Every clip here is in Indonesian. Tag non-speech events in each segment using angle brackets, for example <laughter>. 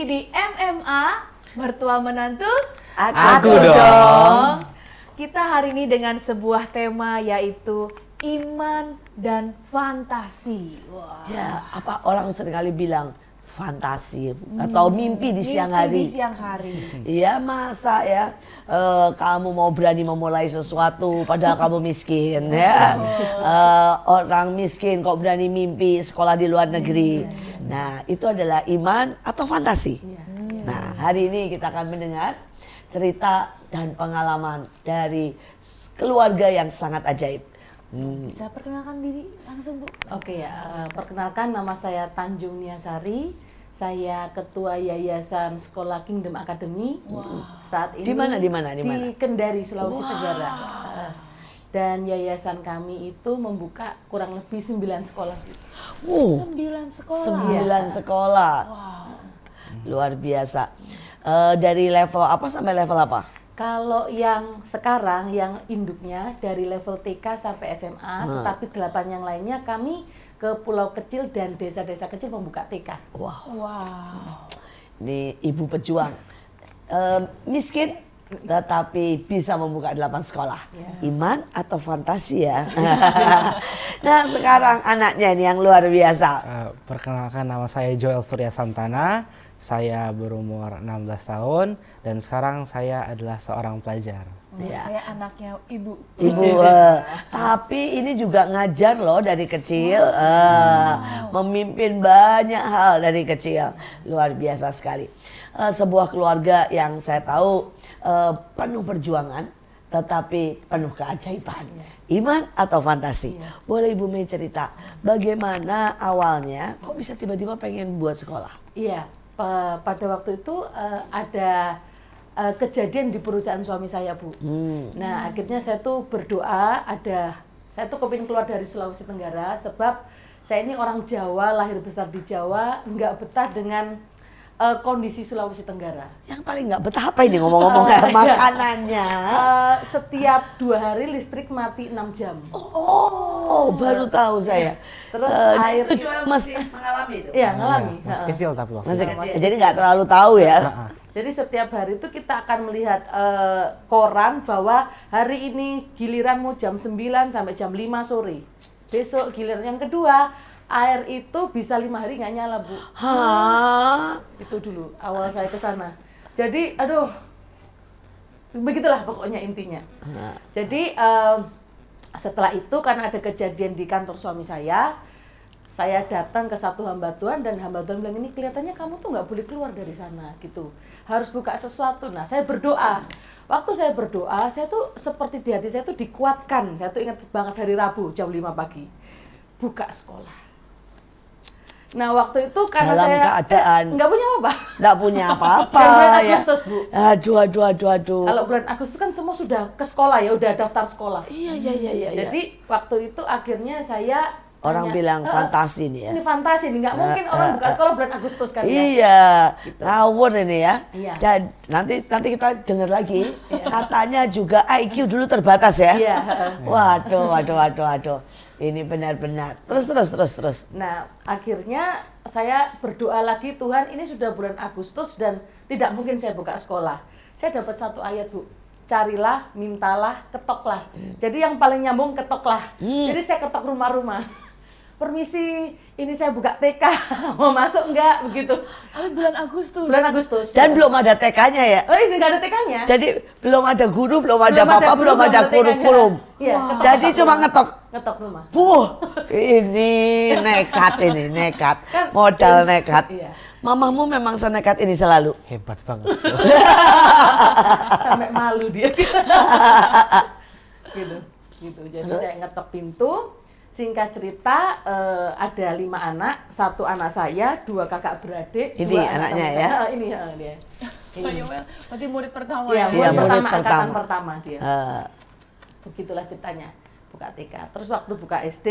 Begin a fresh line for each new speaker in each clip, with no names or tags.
Lagi di MMA Mertua Menantu
Aku dong.
Kita hari ini dengan sebuah tema yaitu iman dan fantasi. Wah.
Ya, apa orang sering kali bilang fantasi atau mimpi di siang
Mimpi
hari.
Di siang hari.
Iya masa ya eh, kamu mau berani memulai sesuatu padahal kamu miskin ya Eh, orang miskin kok berani mimpi sekolah di luar negeri. Nah itu adalah iman atau fantasi. Nah hari ini kita akan mendengar cerita dan pengalaman dari keluarga yang sangat ajaib. Hmm.
Bisa perkenalkan diri langsung Bu?
Oke ya, eh, perkenalkan nama saya Tanjung Niasari. Saya Ketua Yayasan Sekolah Kingdom Academy. Saat ini
Di mana, di mana, di mana?
Kendari, Sulawesi Tenggara. Eh, Dan yayasan kami itu membuka kurang lebih 9 sekolah.
Wow.
Sembilan sekolah.
Sembilan sekolah. Luar biasa. Eh, dari level apa sampai level apa?
Kalau yang sekarang yang induknya dari level TK sampai SMA, tetapi delapan yang lainnya kami ke pulau kecil dan desa-desa kecil membuka TK.
Wow.
Wow.
Ini ibu pejuang. Eh, miskin tetapi bisa membuka delapan sekolah. Iman atau fantasi ya? <laughs> nah sekarang anaknya ini yang luar biasa.
Eh, perkenalkan nama saya Joel Surya Santana. Saya berumur 16 tahun dan sekarang saya adalah seorang pelajar.
Ya.
Saya anaknya Ibu.
Ibu, <laughs> eh, tapi ini juga ngajar loh dari kecil, eh, memimpin banyak hal dari kecil, luar biasa sekali. Eh, sebuah keluarga yang saya tahu eh, penuh perjuangan, tetapi penuh keajaiban. Iman atau fantasi? Boleh Ibu Mei cerita, bagaimana awalnya kok bisa tiba-tiba pengen buat sekolah?
Iya, pada waktu itu eh, ada eh, kejadian di perusahaan suami saya, Bu. Nah, akhirnya saya tuh berdoa ada saya tuh kepingin keluar dari Sulawesi Tenggara sebab saya ini orang Jawa, lahir besar di Jawa, nggak betah dengan eh, kondisi Sulawesi Tenggara.
Yang paling nggak betah apa ini ngomong-ngomong <laughs>
Iya.
makanannya?
Eh, setiap dua hari listrik mati 6 jam.
Oh, baru tahu saya.
Terus
Eh,
air
itu jual masih mengalami itu.
Iya, ngalami.
Masih
Heeh.
kecil tapi waktu
Masih kecil, jadi nggak terlalu tahu ya.
Jadi setiap hari itu kita akan melihat eh, koran bahwa hari ini giliranmu jam 9 sampai jam 5 sore. Besok giliran yang kedua, air itu bisa lima hari nggak nyala, Bu.
Hah?
Itu dulu awal saya ke sana. Jadi, aduh, begitulah pokoknya intinya. Jadi em, setelah itu karena ada kejadian di kantor suami saya, saya datang ke satu hamba Tuhan dan hamba Tuhan bilang ini kelihatannya kamu tuh nggak boleh keluar dari sana gitu, harus buka sesuatu. Nah saya berdoa. Waktu saya berdoa, saya tuh seperti di hati saya tuh dikuatkan. Saya tuh ingat banget hari Rabu jam 5 pagi, buka sekolah. Nah waktu itu karena
Dalam
saya
keadaan
nggak punya apa.
Nggak punya apa-apa
bulan <laughs>
ya.
Agustus, Bu.
Aduh, aduh, aduh, aduh.
Kalau bulan Agustus kan semua sudah ke sekolah ya, udah daftar sekolah.
Iya, iya, iya, iya. iya.
Jadi waktu itu akhirnya saya
Orang
tanya,
bilang
"Eh,
fantasi nih ya."
Ini fantasi nih, nggak mungkin orang buka sekolah bulan Agustus kan ya.
Iya, ngawur ini ya.
Iya.
Dan nanti nanti kita dengar lagi. Katanya juga IQ dulu terbatas ya.
Iya.
Waduh, waduh, waduh, waduh. Ini benar-benar. Terus, terus, terus, terus.
Nah, akhirnya saya berdoa lagi, Tuhan ini sudah bulan Agustus dan tidak mungkin saya buka sekolah. Saya dapat satu ayat, Bu. Carilah, mintalah, ketoklah. Jadi yang paling nyambung ketoklah. Jadi saya ketok rumah-rumah. Permisi, ini saya buka TK. <laughs> Mau masuk enggak? Begitu.
Tapi bulan Agustus.
Bulan Agustus.
Dan belum ada TK-nya ya.
Oh, ini nggak ada TK-nya?
Jadi belum ada guru, belum ada
Belum ada
apa-apa,
guru,
belum ada
belum ada
kurikulum.
Iya, ketok-
Jadi cuma ngetok.
Ngetok rumah.
Puh, ini nekat ini, nekat. <laughs>
Kan-
Modal nekat.
Iya.
Mamamu memang senekat ini selalu.
Hebat banget.
sampai malu dia <laughs> gitu gitu jadi
Terus?
saya ngetok pintu singkat cerita eh, ada lima anak. Satu anak saya dua kakak beradik
Ini
dua anak
anaknya
teman
ya?
saya. ini eh, dia
Pak Yoel, berarti murid pertama
Iya,
ya?
Murid
murid
pertama, angkatan
pertama.
pertama dia.
Eh,
begitulah ceritanya buka TK terus waktu buka SD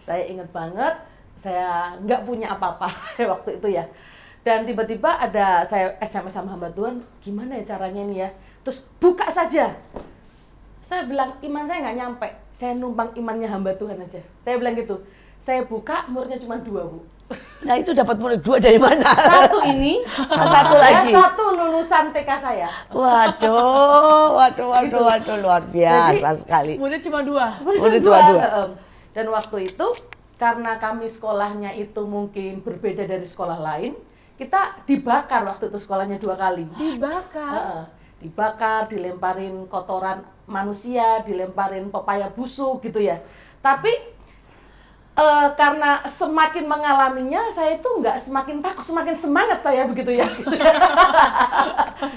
saya ingat banget saya nggak punya apa-apa <laughs> waktu itu ya. Dan tiba-tiba ada saya SMS sama hamba Tuhan gimana ya caranya nih ya? Terus buka saja. Saya bilang iman saya nggak nyampe saya numpang imannya hamba Tuhan aja saya bilang gitu saya buka muridnya cuma dua bu
Nah itu dapat murid dua dari mana?
Satu ini,
Satu
ya,
lagi.
satu lulusan TK saya.
Waduh, waduh, waduh, waduh, luar biasa sekali.
Murid cuma dua.
Murid cuma dua.
Em, Dan waktu itu karena kami sekolahnya itu mungkin berbeda dari sekolah lain, kita dibakar waktu itu sekolahnya dua kali.
Dibakar.
Heeh. Dibakar, dilemparin kotoran manusia, dilemparin pepaya busuk gitu ya. Tapi eh, karena semakin mengalaminya, saya itu nggak semakin takut, semakin semangat saya begitu ya. <laughs>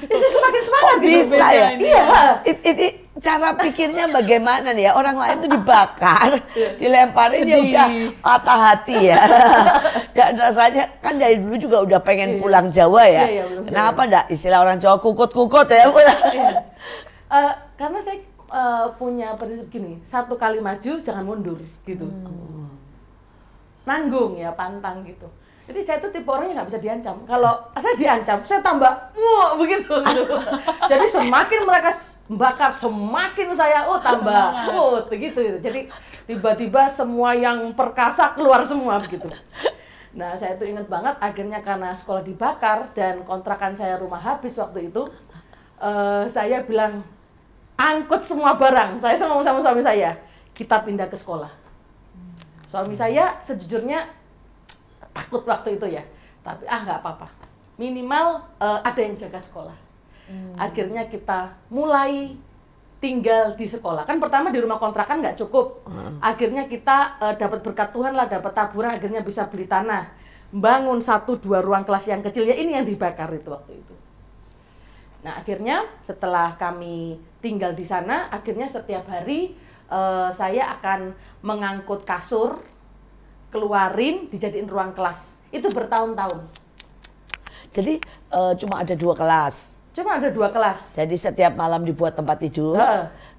Itu semakin semangat
Kok
gitu.
bisa ya?
ini.
Iya.
It- Ini cara pikirnya bagaimana nih ya? Orang lain tuh dibakar, dilemparin ya udah patah hati ya. Dan <laughs> rasanya kan dari dulu juga udah pengen pulang Jawa ya.
Iya, iya,
Kenapa enggak istilah orang Jawa kukut-kukut ya pulang?
Iya. <laughs> Eh, karena saya eh, punya prinsip gini, satu kali maju jangan mundur gitu. Nanggung ya, pantang gitu. Jadi saya tuh tipe orang yang nggak bisa diancam. Kalau saya diancam, saya tambah wah begitu. gitu. <laughs> Jadi semakin mereka bakar, semakin saya oh tambah oh begitu. gitu. Jadi tiba-tiba semua yang perkasa keluar semua begitu. Nah, saya tuh ingat banget akhirnya karena sekolah dibakar dan kontrakan saya rumah habis waktu itu, eh, saya bilang angkut semua barang. Saya ngomong sama suami saya, kita pindah ke sekolah. Suami saya sejujurnya takut waktu itu ya, tapi ah nggak apa-apa. Minimal eh, ada yang jaga sekolah. Akhirnya kita mulai tinggal di sekolah. Kan pertama di rumah kontrakan nggak cukup. Akhirnya kita eh, dapat berkat Tuhan lah, dapat taburan, akhirnya bisa beli tanah. Bangun satu dua ruang kelas yang kecil ya ini yang dibakar itu waktu itu. Nah akhirnya setelah kami tinggal di sana, akhirnya setiap hari eh, saya akan mengangkut kasur, keluarin, dijadiin ruang kelas. Itu bertahun-tahun.
Jadi eh, cuma ada dua kelas.
Cuma ada dua kelas.
Jadi setiap malam dibuat tempat tidur.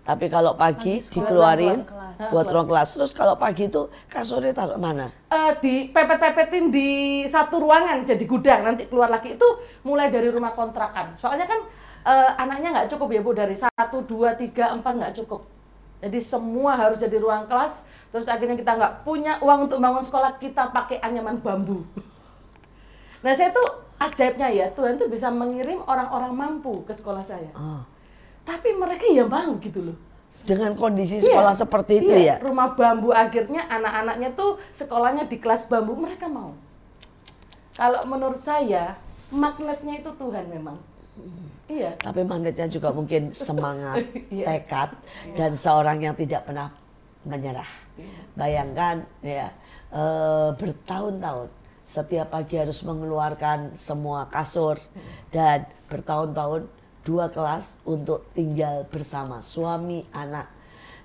Tapi kalau pagi dikeluarin
ruang kelas.
buat ruang kelas. Terus kalau pagi itu kasurnya taruh mana?
Eh, di pepet-pepetin di satu ruangan jadi gudang nanti keluar lagi itu mulai dari rumah kontrakan soalnya kan eh, anaknya nggak cukup ya bu dari satu dua tiga empat nggak cukup jadi semua harus jadi ruang kelas terus akhirnya kita nggak punya uang untuk bangun sekolah kita pakai anyaman bambu <laughs> nah saya tuh ajaibnya ya Tuhan tuh bisa mengirim orang-orang mampu ke sekolah saya
Oh.
tapi mereka ya mau gitu loh
Dengan kondisi sekolah
Iya,
seperti itu
iya,
ya.
Rumah bambu akhirnya anak-anaknya tuh sekolahnya di kelas bambu mereka mau. Kalau menurut saya magnetnya itu Tuhan memang. Iya.
Tapi magnetnya juga mungkin <laughs> semangat,
Iya.
tekad, dan seorang yang tidak pernah menyerah. Bayangkan ya eh, bertahun-tahun setiap pagi harus mengeluarkan semua kasur dan bertahun-tahun dua kelas untuk tinggal bersama suami anak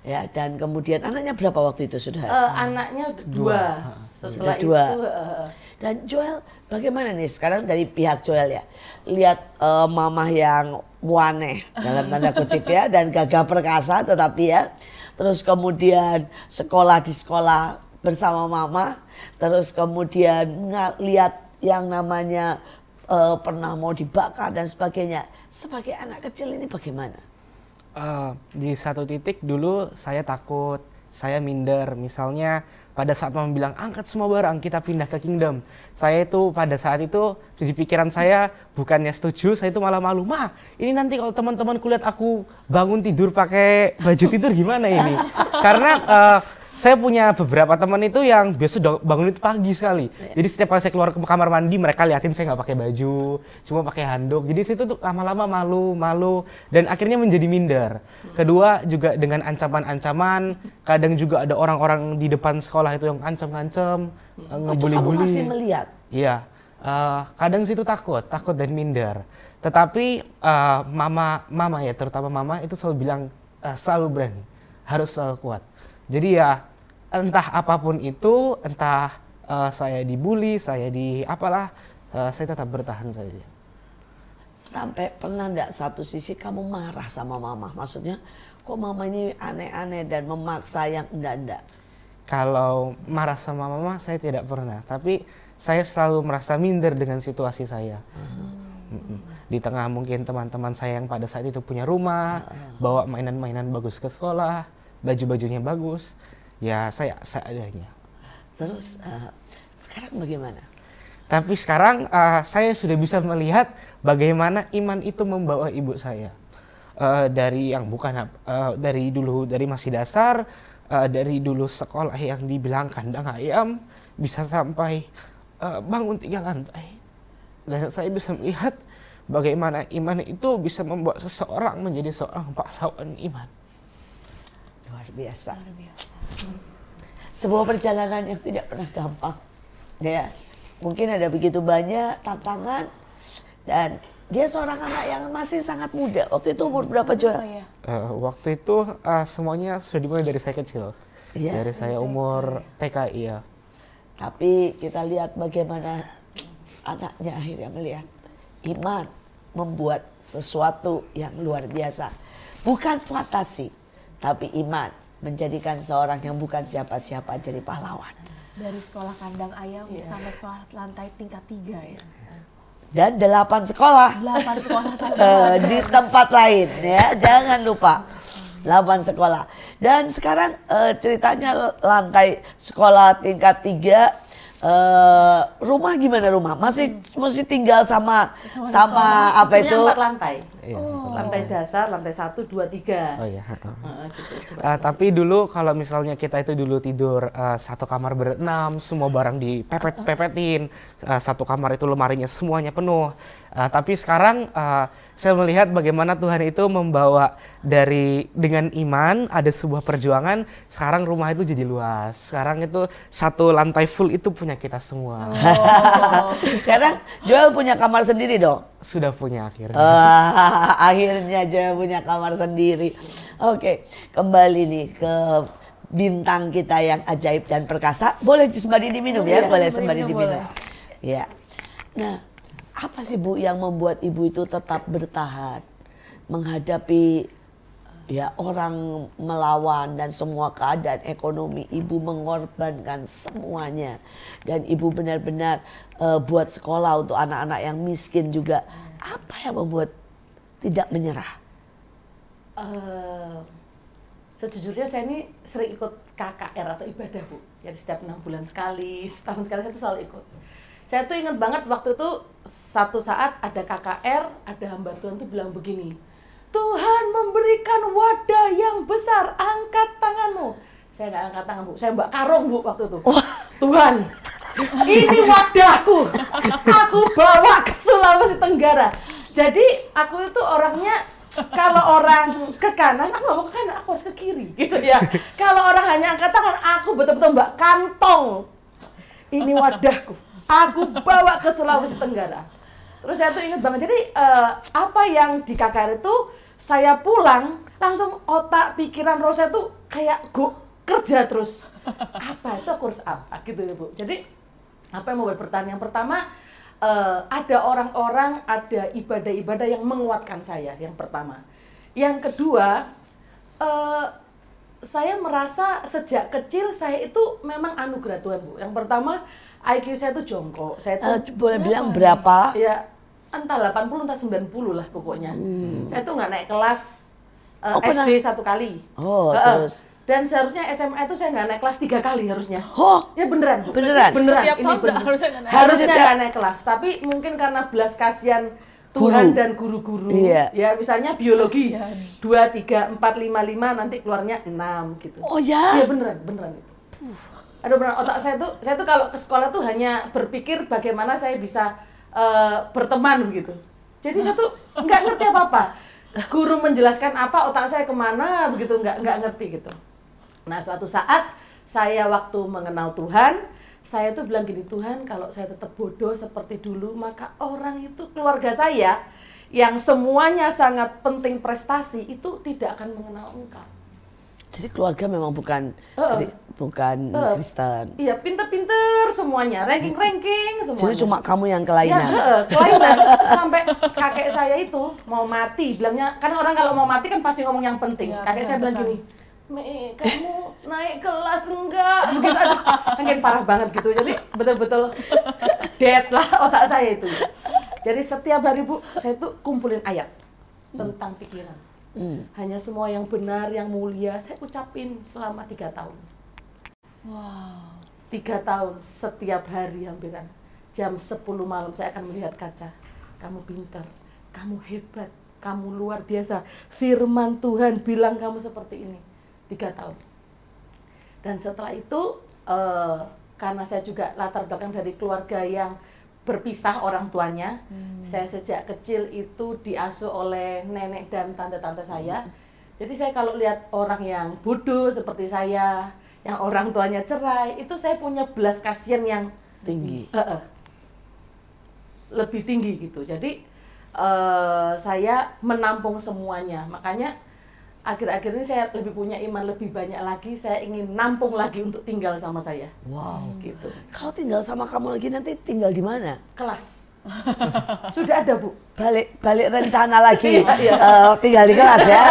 ya dan kemudian anaknya berapa waktu itu sudah
Eh, anaknya dua.
Sudah
Setelah
dua.
itu eh,
Dan Joel, bagaimana nih sekarang dari pihak Joel ya? Lihat eh, mamah yang waneh dalam tanda kutip ya <laughs> dan gagah perkasa tetapi ya. Terus kemudian sekolah di sekolah bersama mama, terus kemudian lihat yang namanya eh, pernah mau dibakar dan sebagainya. Sebagai anak kecil ini bagaimana?
Eh, di satu titik dulu saya takut, saya minder. Misalnya pada saat mama bilang angkat semua barang kita pindah ke kingdom, saya itu pada saat itu di pikiran saya bukannya setuju, saya itu malah malu. Ma, ini nanti kalau teman-teman kulihat aku bangun tidur pakai baju tidur gimana ini? <laughs> Karena eh, saya punya beberapa teman itu yang biasa bangun itu pagi sekali. Jadi setiap kali saya keluar ke kamar mandi mereka liatin saya nggak pakai baju, cuma pakai handuk. Jadi situ tuh lama-lama malu, malu dan akhirnya menjadi minder. Kedua juga dengan ancaman-ancaman, kadang juga ada orang-orang di depan sekolah itu yang ancam-ancam,
Oh,
eh,
kamu
ngebully-bully.
masih melihat?
Iya, eh, kadang situ takut, takut dan minder. Tetapi eh, mama, mama ya terutama mama itu selalu bilang eh, selalu berani, harus selalu kuat. Jadi ya entah apa pun itu, entah eh, saya dibully, saya di apalah, eh, saya tetap bertahan saja.
Sampai pernah enggak satu sisi kamu marah sama mama? Maksudnya kok mama ini aneh-aneh dan memaksa yang enggak-enggak?
Kalau marah sama mama saya tidak pernah, tapi saya selalu merasa minder dengan situasi saya. Mm-mm. Di tengah mungkin teman-teman saya yang pada saat itu punya rumah, bawa mainan-mainan bagus ke sekolah, baju-bajunya bagus, ya saya seadanya.
Terus eh, Sekarang bagaimana?
Tapi sekarang uh, saya sudah bisa melihat bagaimana iman itu membawa ibu saya. Uh, dari yang bukan uh, dari dulu dari masih dasar, uh, dari dulu sekolah yang dibilang kandang ayam bisa sampai uh, bangun tiga lantai. Dan saya bisa melihat bagaimana iman itu bisa membuat seseorang menjadi seorang pahlawan iman.
Luar biasa. Sebuah perjalanan yang tidak pernah gampang. Ya, mungkin ada begitu banyak tantangan dan dia seorang anak yang masih sangat muda. Waktu itu umur berapa Joel?
Oh, ya.
Uh, waktu itu uh, semuanya sudah dimulai dari saya kecil.
Iya.
Dari saya umur TK iya.
Tapi kita lihat bagaimana anaknya akhirnya melihat iman membuat sesuatu yang luar biasa. Bukan fantasi, tapi iman menjadikan seorang yang bukan siapa-siapa jadi pahlawan.
Dari sekolah kandang ayam sampai sekolah lantai tingkat tiga ya.
Dan delapan sekolah
Delapan sekolah <laughs>
eh, di tempat lain ya, jangan lupa. Delapan sekolah. Dan sekarang eh, ceritanya lantai sekolah tingkat tiga eh, rumah gimana rumah? Masih masih tinggal sama sama apa
Sebenarnya
itu?
empat lantai.
Iya.
Lantai dasar, lantai satu, dua, tiga.
Oh iya. heeh.
Heeh, gitu. Coba.
Uh, tapi dulu kalau misalnya kita itu dulu tidur uh, satu kamar berenam, semua barang dipepet-pepetin, uh, satu kamar itu lemarinya semuanya penuh. Uh, tapi sekarang uh, saya melihat bagaimana Tuhan itu membawa dari dengan iman ada sebuah perjuangan. Sekarang rumah itu jadi luas. Sekarang itu satu lantai full itu punya kita semua. <laughs>
Sekarang Joel punya kamar sendiri dong.
Sudah punya akhirnya.
Wah, <laughs> akhirnya Joel punya kamar sendiri. Oke, kembali nih ke bintang kita yang ajaib dan perkasa. Boleh sembari diminum ya,
Iya,
boleh
sembari
sembari
minum,
diminum. Ya. Nah, apa sih Bu yang membuat Ibu itu tetap bertahan? Menghadapi ya orang melawan dan semua keadaan ekonomi ibu mengorbankan semuanya. Dan ibu benar-benar eh, buat sekolah untuk anak-anak yang miskin juga. Apa yang membuat tidak menyerah?
Eh, sejujurnya saya ini sering ikut KKR atau ibadah bu. Jadi setiap enam bulan sekali setahun sekali saya tuh selalu ikut saya tuh ingat banget waktu itu satu saat ada KKR ada hamba Tuhan tuh bilang begini Tuhan memberikan wadah yang besar angkat tanganmu. Saya nggak angkat tangan bu. Saya mbak karung bu waktu itu. Tuhan ini wadahku. Aku bawa ke Sulawesi Tenggara. Jadi aku itu orangnya kalau orang ke kanan aku nggak mau ke kanan aku harus ke kiri gitu ya. Kalau orang hanya angkat tangan aku betul-betul mbak kantong. Ini wadahku aku bawa ke Sulawesi Tenggara. Terus saya tuh ingat banget. Jadi eh, apa yang di KKR itu saya pulang langsung otak pikiran roh saya tuh kayak go kerja terus. Apa itu aku harus apa? Gitu ya bu. Jadi apa yang membuat pertanyaan yang pertama eh, ada orang-orang ada ibadah-ibadah yang menguatkan saya yang pertama. Yang kedua eh, saya merasa sejak kecil saya itu memang anugerah Tuhan bu. Yang pertama IQ saya itu jongkok saya
Eh,
itu
boleh bilang berapa
ya entah 80 entah 90 lah pokoknya saya tuh nggak naik kelas eh,
Oh, pernah?
SD satu kali
Oh,
Heeh.
terus?
dan seharusnya SMA itu saya nggak naik kelas tiga kali harusnya
Oh,
Ya beneran.
Beneran?
Beneran.
Tiap
ini
tahun
bener.
harusnya nggak naik.
Harusnya nggak naik kelas, tapi mungkin karena belas kasihan
Guru.
Tuhan dan guru-guru.
Iya.
Ya misalnya biologi dua tiga empat lima lima nanti keluarnya enam gitu.
oh ya.
Iya beneran, beneran itu. Aduh beneran otak saya tuh, saya tuh kalau ke sekolah tuh hanya berpikir bagaimana saya bisa eh, berteman begitu. Jadi saya tuh nggak ngerti apa-apa. Guru menjelaskan apa, otak saya ke mana begitu, nggak nggak ngerti gitu. Nah suatu saat saya waktu mengenal Tuhan, saya tuh bilang gini Tuhan kalau saya tetap bodoh seperti dulu maka orang itu keluarga saya yang semuanya sangat penting prestasi itu tidak akan mengenal Engkau.
Jadi keluarga memang bukan
Heeh.
kri- bukan
Heeh.
Kristen.
Iya, pinter-pinter semuanya, ranking-ranking semuanya.
Jadi cuma kamu yang
ya,
kelainan.
heeh, kelainan. sampai kakek saya itu mau mati, bilangnya kan orang kalau mau mati kan pasti ngomong yang penting.
Iya,
kakek saya bilang gini, Me, kamu naik kelas enggak? Begitu aduh, makin parah banget gitu. Jadi betul-betul dead lah otak saya itu. Jadi setiap hari Bu, saya tuh kumpulin ayat tentang pikiran.
Hmm.
Hanya semua yang benar, yang mulia, saya ucapin selama tiga tahun.
Wow.
tiga tahun setiap hari hampiran jam 10 malam saya akan melihat kaca. Kamu pintar kamu hebat kamu luar biasa. Firman Tuhan bilang kamu seperti ini. Tiga tahun. Dan setelah itu eh, karena saya juga latar belakang dari keluarga yang berpisah orang tuanya saya sejak kecil itu diasuh oleh nenek dan tante-tante saya. Jadi saya kalau lihat orang yang bodoh seperti saya yang orang tuanya cerai itu saya punya belas kasihan yang
Tinggi.
Eh, eh. lebih tinggi gitu. Jadi eh, saya menampung semuanya. Makanya akhir-akhir ini saya lebih punya iman lebih banyak lagi. Saya ingin nampung lagi untuk tinggal sama saya.
Wow.
Gitu.
Kalau tinggal sama kamu lagi nanti tinggal di mana?
Kelas. Sudah ada bu.
Balik balik rencana lagi. <laughs> Eh, tinggal di kelas ya.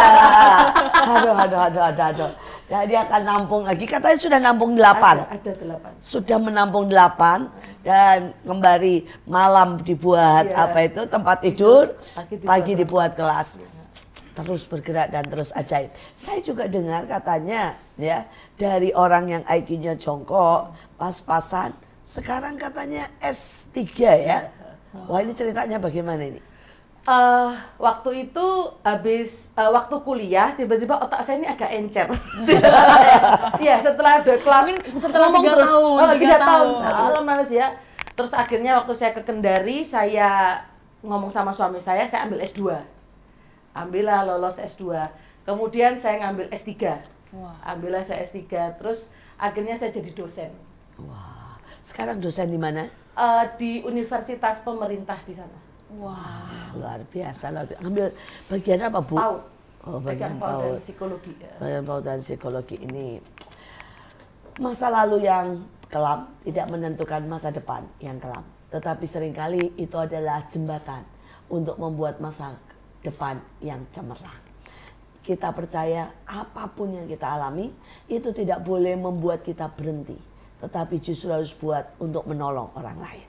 <laughs> Aduh, aduh, aduh, aduh, aduh. Jadi akan nampung lagi. Katanya sudah nampung delapan.
Ada, ada delapan.
Sudah menampung delapan dan kembali malam dibuat
Iya.
apa itu tempat tidur,
Pagi dibuat
pagi dibuat kelas. Terus bergerak dan terus ajaib. Saya juga dengar katanya ya dari orang yang IQ-nya jongkok, pas-pasan, sekarang katanya S3 ya. Wah ini ceritanya bagaimana ini?
Eh, waktu itu habis eh, waktu kuliah tiba-tiba otak saya ini agak encer. <laughs> Iya setelah
Mungkin setelah
ngomong
tiga
terus.
tahun,
Oh,
tiga
tahun.
tahun.
Alam nangis ya. Terus akhirnya waktu saya ke Kendari saya ngomong sama suami saya saya ambil S2. Ambillah lolos S2. Kemudian saya ngambil S3. Ambillah saya S3. Terus akhirnya saya jadi dosen
Wah, sekarang dosen di mana?
Eh, di universitas pemerintah di sana.
Wah.
Ah, luar biasa, luar biasa. Ambil bagian apa bu?
PAUD.
Oh,
Pegang
bagian
PAUD dan psikologi. ya.
Bagian PAUD dan psikologi ini masa lalu yang kelam tidak menentukan masa depan yang kelam. Tetapi sering kali itu adalah jembatan untuk membuat masa depan yang cemerlang. Kita percaya apa pun yang kita alami itu tidak boleh membuat kita berhenti, tetapi justru harus buat untuk menolong orang lain.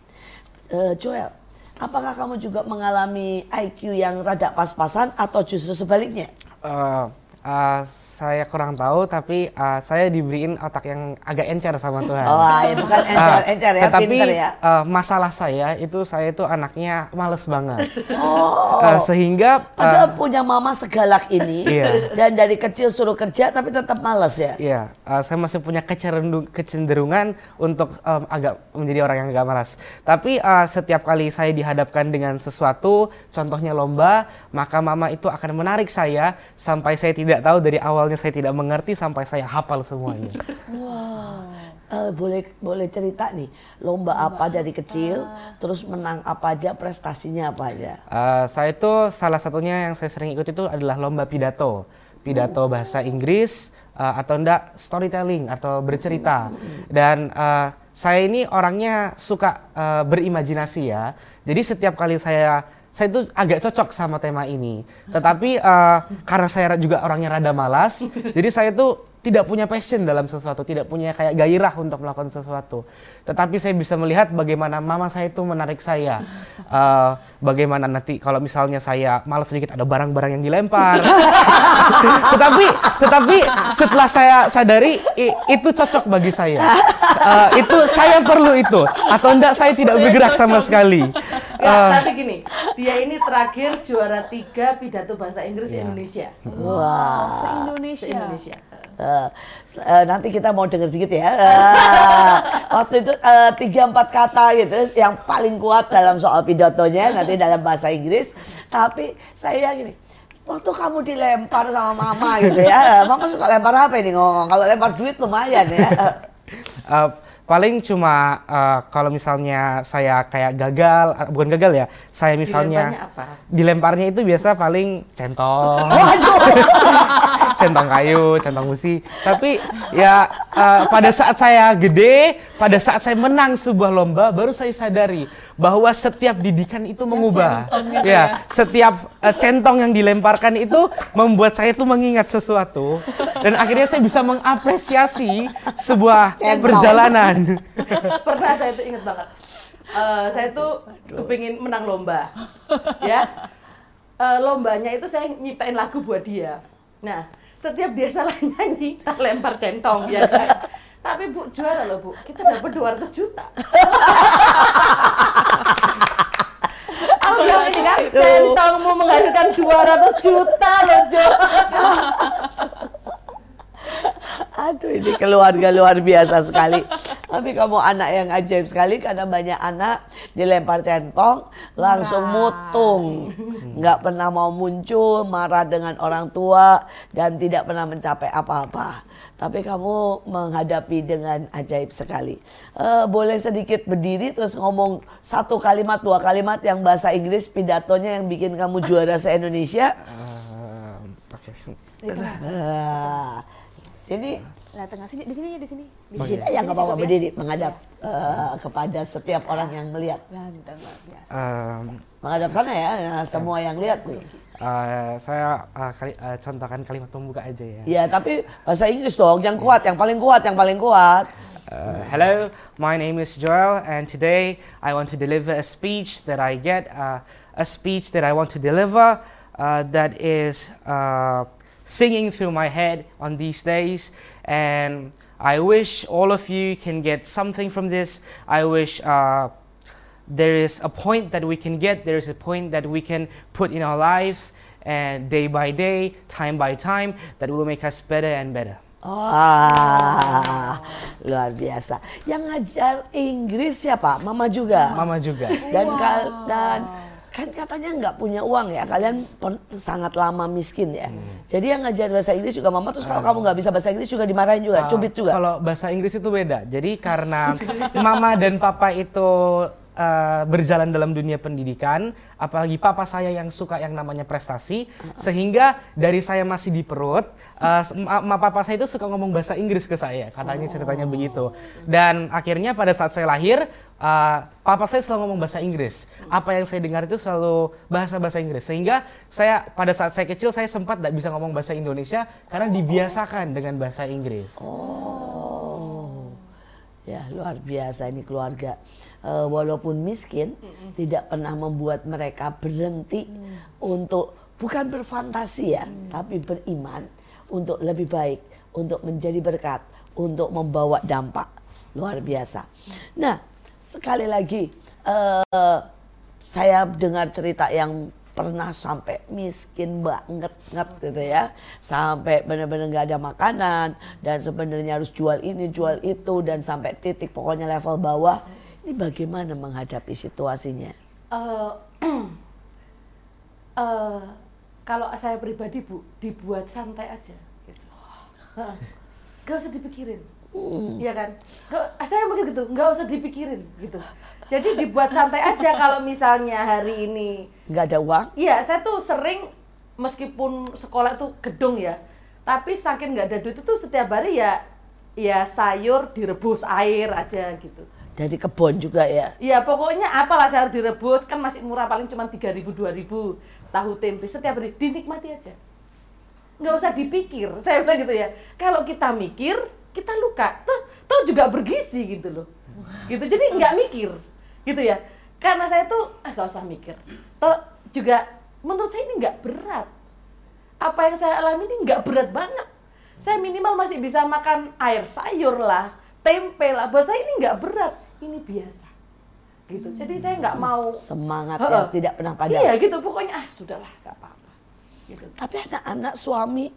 Eh, Joel, apakah kamu juga mengalami IQ yang rada pas-pasan atau justru sebaliknya?
Eh, eh, saya kurang tahu, tapi eh, saya diberiin otak yang agak encer sama Tuhan.
Oh, ya bukan encer,
Ah,
encer ya,
tetapi
pinter ya.
eh, masalah saya itu saya itu anaknya males banget.
Oh,
Eh, sehingga eh,
padahal punya mama segalak ini
Iya.
dan dari kecil suruh kerja tapi tetap males ya.
Iya, eh, saya masih punya kecenderung- kecenderungan untuk em, agak menjadi orang yang agak malas. Tapi eh, setiap kali saya dihadapkan dengan sesuatu, contohnya lomba, maka mama itu akan menarik saya sampai saya tidak tahu dari awalnya saya tidak mengerti sampai saya hafal semuanya. <laughs>
Eh, boleh boleh cerita nih lomba apa dari kecil, terus menang apa aja, prestasinya apa aja.
Eh, saya itu salah satunya yang saya sering ikut itu adalah lomba pidato, pidato bahasa Inggris eh, atau enggak storytelling atau bercerita. Dan eh, saya ini orangnya suka eh, berimajinasi ya. Jadi setiap kali saya saya itu agak cocok sama tema ini. Tetapi eh, karena saya juga orangnya rada malas, <laughs> jadi saya tuh tidak punya passion dalam sesuatu, tidak punya kayak gairah untuk melakukan sesuatu. Tetapi saya bisa melihat bagaimana mama saya itu menarik saya. Eh, bagaimana nanti kalau misalnya saya malas sedikit ada barang-barang yang dilempar. <laughs> tetapi tetapi setelah saya sadari i- itu cocok bagi saya. Eh, itu saya perlu itu atau enggak saya tidak bergerak sama sekali.
Ya,
Eh,
tapi gini, dia ini terakhir juara tiga pidato bahasa Inggris
Iya.
Indonesia.
Wah.
Se-Indonesia.
Se-Indonesia.
Eh, eh, nanti kita mau denger dikit ya. Eh, <laughs> waktu itu eh, tiga empat kata gitu yang paling kuat dalam soal pidatonya nanti dalam bahasa Inggris. Tapi saya gini, waktu kamu dilempar sama mama gitu ya, <laughs> mama suka lempar apa ini ngomong? Kalau lempar duit lumayan ya. <laughs>
Eh, paling cuma eh, kalau misalnya saya kayak gagal, eh, bukan gagal ya, saya misalnya
Dilemparnya apa?
dilemparnya itu biasa paling centong, <laughs>
Waduh.
centong kayu, centong besi. Tapi ya eh, pada saat saya gede, pada saat saya menang sebuah lomba, baru saya sadari bahwa setiap didikan itu mengubah.
centong gitu
Ya,
ya.
setiap eh, centong yang dilemparkan itu membuat saya itu mengingat sesuatu dan akhirnya saya bisa mengapresiasi sebuah
Centong.
perjalanan.
Pernah saya tuh inget banget. Eh, saya tuh kepingin menang lomba, ya. Eh, lombanya itu saya nyiptain lagu buat dia. Nah, setiap dia salah nyanyi, tak lempar centong, ya kan. Tapi Bu juara loh Bu, kita dapat 200 juta. Aku bilang ini kan, centongmu menghasilkan 200 juta loh Jo. <laughs> <laughs>
Aduh ini keluarga luar biasa sekali. Tapi kamu anak yang ajaib sekali karena banyak anak dilempar centong langsung mutung. Nggak pernah mau muncul, marah dengan orang tua dan tidak pernah mencapai apa-apa. Tapi kamu menghadapi dengan ajaib sekali. Eh, boleh sedikit berdiri terus ngomong satu kalimat, dua kalimat yang bahasa Inggris pidatonya yang bikin kamu juara se-Indonesia.
Oke.
Di tengah.
Sini
Nah, tengah sini, di sini, di sini.
di
Di
sini
sini
aja nggak apa-apa
cukup ya.
berdiri menghadap eh, kepada setiap orang yang melihat.
Ganteng biasa.
Ehm,
Menghadap sana ya, ya, semua yang lihat nih.
eh, saya eh, kali- eh, contohkan kalimat pembuka aja ya.
Ya tapi bahasa Inggris dong, yang kuat, yang paling kuat, yang paling kuat.
Uh, hello, my name is Joel, and today I want to deliver a speech that I get, uh, a speech that I want to deliver uh, that is uh, singing through my head on these days. And I wish all of you can get something from this. I wish uh, there is a point that we can get, there is a point that we can put in our lives, and day by day, time by time, that will make us better and better.
Wah, luar biasa. Yang ngajar Inggris siapa? Mama juga.
Mama juga.
Dan kal- dan kan katanya nggak punya uang ya. Kalian pen- sangat lama miskin ya. Jadi yang ngajar bahasa Inggris juga mama. Terus kalau kamu nggak bisa bahasa Inggris juga dimarahin juga,
Uh,
cubit juga.
Kalau bahasa Inggris itu beda. Jadi karena mama dan papa itu uh, berjalan dalam dunia pendidikan, apalagi papa saya yang suka yang namanya prestasi, sehingga dari saya masih di perut, uh, ma, ma- papa saya itu suka ngomong bahasa Inggris ke saya, katanya ceritanya begitu. Dan akhirnya pada saat saya lahir, uh, papa saya selalu ngomong bahasa Inggris. Apa yang saya dengar itu selalu bahasa-bahasa Inggris, sehingga saya pada saat saya kecil saya sempat tidak bisa ngomong bahasa Indonesia karena dibiasakan dengan bahasa Inggris.
Oh, ya luar biasa ini keluarga. Eh, walaupun miskin, tidak pernah membuat mereka berhenti untuk bukan berfantasi ya, tapi beriman untuk lebih baik, untuk menjadi berkat, untuk membawa dampak luar biasa. Nah, sekali lagi eh, saya dengar cerita yang pernah sampai miskin banget nget gitu ya. Sampai benar-benar nggak ada makanan dan sebenarnya harus jual ini jual itu dan sampai titik pokoknya level bawah. Ini bagaimana menghadapi situasinya?
Eh, <clears throat> eh, kalau saya pribadi bu, dibuat santai aja. Gitu. Gak usah dipikirin, Iya kan? Saya mungkin gitu, nggak usah dipikirin gitu. Jadi dibuat santai aja kalau misalnya hari ini
nggak ada uang
Iya, saya tuh sering meskipun sekolah tuh gedung ya, tapi saking nggak ada duit itu setiap hari ya ya sayur direbus air aja gitu.
dari kebun juga ya
Ya pokoknya apalah sayur direbus kan masih murah paling cuma 3000 2000 tahu tempe setiap hari dinikmati aja. Nggak usah dipikir. Saya bilang gitu ya. Kalau kita mikir, kita luka. Tuh, tuh juga bergizi gitu loh. Gitu. Jadi nggak mikir. Gitu ya. Karena saya tuh ah nggak usah mikir. Tuh juga menurut saya ini nggak berat. Apa yang saya alami ini nggak berat banget. Saya minimal masih bisa makan air sayur lah, tempe lah. Buat saya ini nggak berat. Ini biasa gitu. Jadi saya nggak mau
semangat
Heeh.
yang tidak pernah padam
Iya gitu pokoknya ah sudahlah nggak apa-apa. Gitu.
tapi anak-anak suami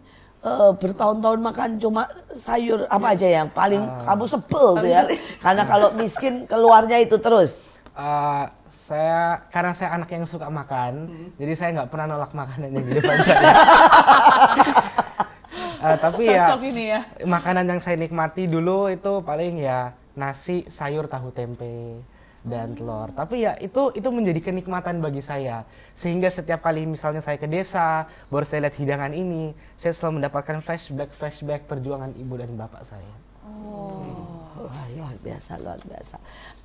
eh, bertahun-tahun makan cuma sayur apa aja yang paling kamu sebel tuh ya. Karena kalau miskin keluarnya itu terus.
Uh, saya karena saya anak yang suka makan, jadi saya nggak pernah nolak makanan yang di depan saya. Uh, <laughs> tapi ya
ini ya.
makanan yang saya nikmati dulu itu paling ya nasi, sayur, tahu tempe dan telur. Tapi ya itu itu menjadi kenikmatan bagi saya. Sehingga setiap kali misalnya saya ke desa, baru saya lihat hidangan ini, saya selalu mendapatkan flashback flashback perjuangan ibu dan bapak saya.
Wah, luar biasa, luar biasa.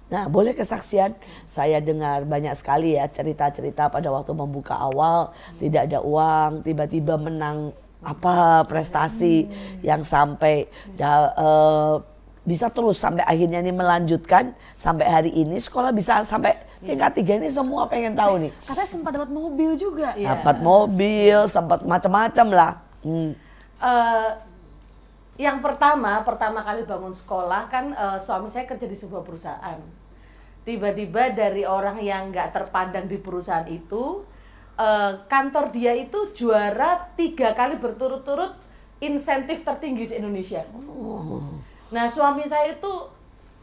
Nah, boleh kesaksian? Saya dengar banyak sekali ya cerita-cerita pada waktu membuka awal tidak ada uang, tiba-tiba menang apa prestasi yang sampai da- eh, bisa terus sampai akhirnya ini melanjutkan sampai hari ini sekolah bisa sampai tingkat tiga ini semua pengen tahu nih.
Katanya sempat dapat mobil juga.
Iya.
Dapat mobil, sempat macam-macam lah. Hmm.
Eh, yang pertama, pertama kali bangun sekolah kan eh, suami saya kerja di sebuah perusahaan. Tiba-tiba dari orang yang nggak terpandang di perusahaan itu, eh, kantor dia itu juara tiga kali berturut-turut insentif tertinggi di Indonesia. Nah suami saya itu,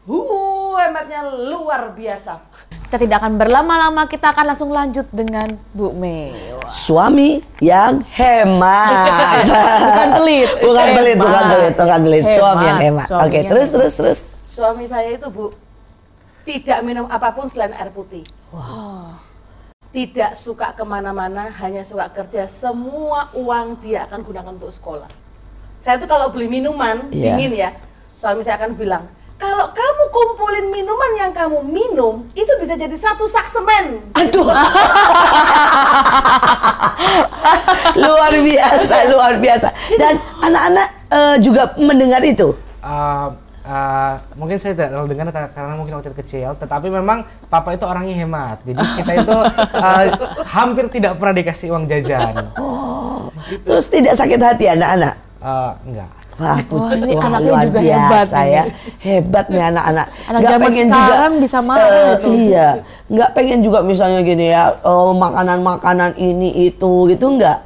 huh, hematnya luar biasa.
Kita tidak akan berlama-lama, kita akan langsung lanjut dengan Bu Mei.
Suami yang hemat. <laughs>
Bukan pelit.
bukan pelit, bukan pelit, bukan pelit. Suami yang hemat.
Suami
Oke,
yang
terus
hemat.
terus terus.
Suami saya itu bu, tidak minum apa pun selain air putih. Tidak suka ke mana-mana, hanya suka kerja. Semua uang dia akan gunakan untuk sekolah. Saya tuh kalau beli minuman
Iya.
dingin ya, suami saya akan bilang, kalau kamu kumpulin minuman yang kamu minum, itu bisa jadi satu sak semen. <laughs>
Aduh. luar biasa, luar biasa. Dan anak-anak eh, juga mendengar itu.
Uh, uh, mungkin saya tidak terlalu dengar karena mungkin waktu kecil, tetapi memang papa itu orangnya hemat. Jadi kita itu uh, <laughs> hampir tidak pernah dikasih uang jajan.
Terus tidak sakit hati anak-anak.
Uh, enggak.
Wah,
ini
wah,
anaknya
luar
juga
biasa
hebat
ya.
nih.
Hebat nih anak-anak.
Anak
Nggak
zaman sekarang bisa marah gitu.
Iya, nggak pengen juga misalnya gini ya, oh, makanan-makanan ini itu gitu nggak?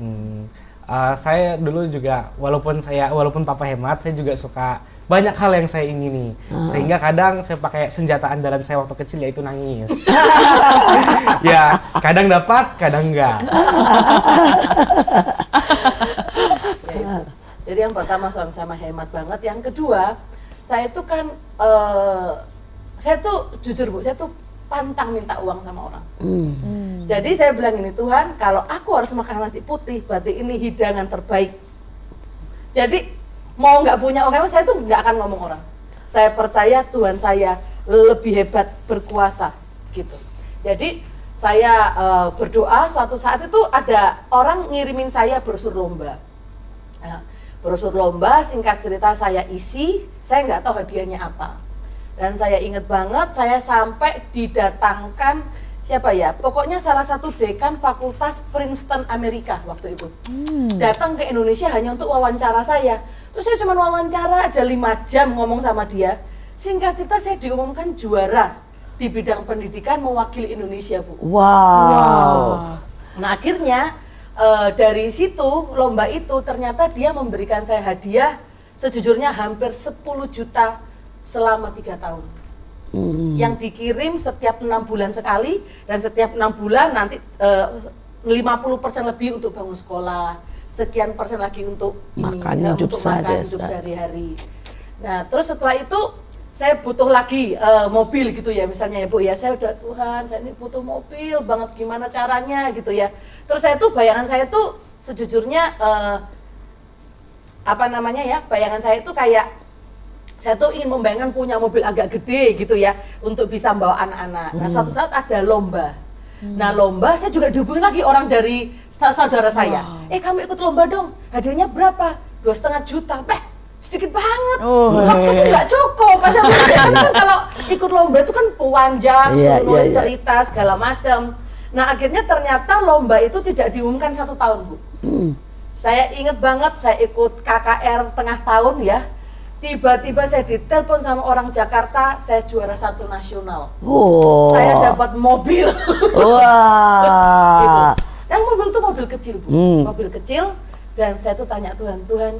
Hmm, uh, saya dulu juga walaupun saya walaupun papa hemat, saya juga suka banyak hal yang saya ingini. Sehingga kadang saya pakai senjata andalan saya waktu kecil yaitu nangis. <laughs> ya, kadang dapat, kadang enggak. <laughs>
Jadi yang pertama sama-sama hemat banget. Yang kedua, saya tuh kan, eh, saya tuh jujur bu, saya tuh pantang minta uang sama orang. Jadi saya bilang ini Tuhan, kalau aku harus makan nasi putih, berarti ini hidangan terbaik. Jadi mau nggak punya orang, saya tuh nggak akan ngomong orang. Saya percaya Tuhan saya lebih hebat berkuasa gitu. Jadi saya eh, berdoa suatu saat itu ada orang ngirimin saya brosur lomba. Nah, brosur lomba singkat cerita saya isi, saya nggak tahu hadiahnya apa. Dan saya ingat banget saya sampai didatangkan siapa ya? Pokoknya salah satu dekan Fakultas Princeton Amerika waktu itu. Datang ke Indonesia hanya untuk wawancara saya. Terus saya cuma wawancara aja lima jam ngomong sama dia. Singkat cerita saya diumumkan juara di bidang pendidikan mewakili Indonesia, Bu.
Wow.
Nah akhirnya eh, dari situ lomba itu ternyata dia memberikan saya hadiah sejujurnya hampir 10 juta selama tiga tahun. Yang dikirim setiap enam bulan sekali dan setiap enam bulan nanti eh, 50% lebih untuk bangun sekolah, sekian persen lagi untuk ini,
Makan
eh,
hidup
untuk makan
sehari-
hidup sehari-hari. Nah terus setelah itu saya butuh lagi eh, mobil gitu ya misalnya ya bu ya saya udah Tuhan saya ini butuh mobil banget gimana caranya gitu ya terus saya tuh bayangan saya tuh sejujurnya eh, apa namanya ya bayangan saya itu kayak saya tuh ingin membayangkan punya mobil agak gede gitu ya untuk bisa bawa anak-anak. Nah suatu saat ada lomba. Nah lomba saya juga dihubungi lagi orang dari sa- saudara saya. Eh kamu ikut lomba dong. Hadiahnya berapa? Dua setengah juta. Bah, sedikit banget.
Oh.
Waktu itu nggak cukup. Pas kan <laughs> kalau ikut lomba itu kan panjang,
Iya,
suruh nulis
iya, iya.
cerita segala macam. Nah akhirnya ternyata lomba itu tidak diumumkan satu tahun bu. Saya inget banget saya ikut KKR tengah tahun ya. Tiba-tiba saya ditelepon sama orang Jakarta, saya juara satu nasional.
Oh.
Saya dapat mobil. <laughs>
Wah.
gitu. Dan mobil itu mobil kecil bu,
Hmm.
mobil kecil. Dan saya tuh tanya Tuhan, Tuhan,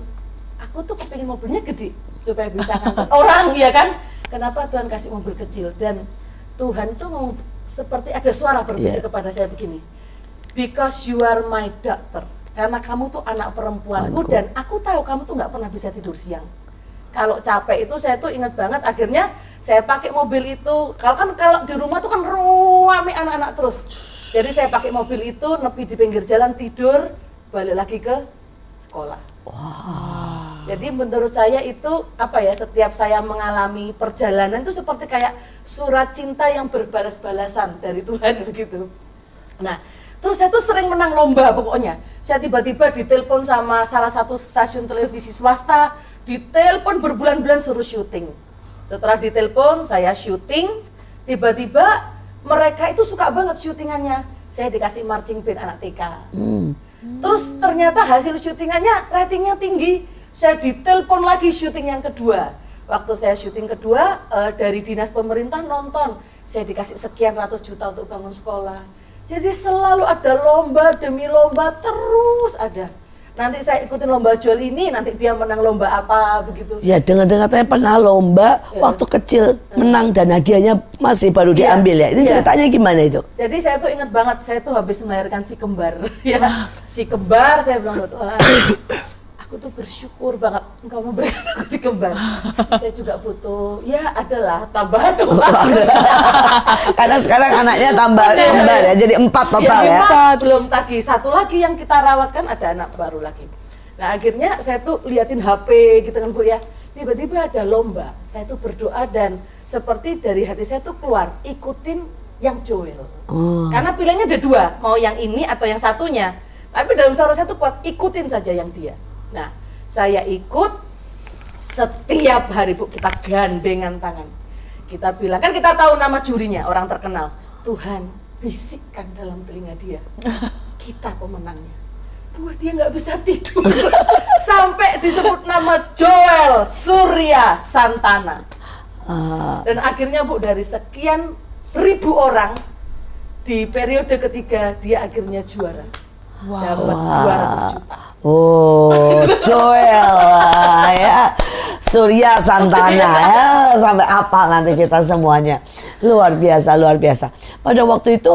aku tuh kepingin mobilnya gede supaya bisa ngangkut orang ya kan? Kenapa Tuhan kasih mobil kecil? Dan Tuhan tuh mau seperti ada suara berbisik
Iya.
kepada saya begini, because you are my daughter. Karena kamu tuh anak perempuanku
Anku.
dan aku tahu kamu tuh nggak pernah bisa tidur siang. Kalau capek itu saya tuh ingat banget akhirnya saya pakai mobil itu. Kalau kan kalau di rumah tuh kan rame anak-anak terus. Jadi saya pakai mobil itu nepi di pinggir jalan tidur, balik lagi ke sekolah. Jadi menurut saya itu apa ya setiap saya mengalami perjalanan itu seperti kayak surat cinta yang berbalas-balasan dari Tuhan <laughs> begitu. Nah, terus saya tuh sering menang lomba pokoknya. Saya tiba-tiba ditelepon sama salah satu stasiun televisi swasta, ditelepon berbulan-bulan suruh syuting. Setelah ditelepon, saya syuting, tiba-tiba mereka itu suka banget syutingannya. Saya dikasih marching band anak TK. Terus ternyata hasil syutingannya ratingnya tinggi. Saya ditelepon lagi syuting yang kedua. Waktu saya syuting kedua eh, dari dinas pemerintah nonton, saya dikasih sekian ratus juta untuk bangun sekolah. Jadi selalu ada lomba demi lomba terus ada. Nanti saya ikutin lomba jual ini, nanti dia menang lomba apa begitu.
Ya dengar-dengar katanya pernah lomba waktu kecil menang dan hadiahnya masih baru
Iya,
diambil ya. Ini
iya.
ceritanya gimana itu?
Jadi saya tuh ingat banget, saya tuh habis melahirkan si kembar. <laughs> ya, si kembar saya bilang Tuhan, aku tuh bersyukur banget engkau memberikan aku si kembar. saya juga butuh, ya adalah tambahan uang. <laughs>
Karena sekarang anaknya tambah kembar ya, jadi empat total
Ya,
ya.
belum lagi satu lagi yang kita rawat kan ada anak baru lagi. Nah akhirnya saya tuh liatin HP gitu kan bu ya. Tiba-tiba ada lomba. Saya tuh berdoa dan seperti dari hati saya tuh keluar ikutin yang Joel.
Oh.
Karena pilihannya ada dua, mau yang ini atau yang satunya. Tapi dalam suara saya tuh kuat ikutin saja yang dia. Nah saya ikut setiap hari bu kita gandengan tangan. Kita bilang kan kita tahu nama jurinya orang terkenal. Tuhan bisikkan dalam telinga dia. <laughs> Kita pemenangnya. Buat dia nggak bisa tidur <laughs> sampai disebut nama Joel Surya Santana.
Ah,
Dan akhirnya Bu dari sekian ribu orang di periode ketiga dia akhirnya juara. Dapat 200 juta.
Oh, <laughs> Joel ya. Surya Santana <laughs> ya. Sampai apa nanti kita semuanya. Luar biasa, luar biasa. Pada waktu itu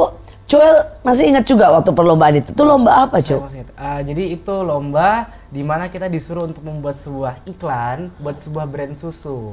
Joel masih ingat juga waktu perlombaan itu. Itu lomba apa?
Masih ingat. Ah, jadi itu lomba di mana kita disuruh untuk membuat sebuah iklan buat sebuah brand susu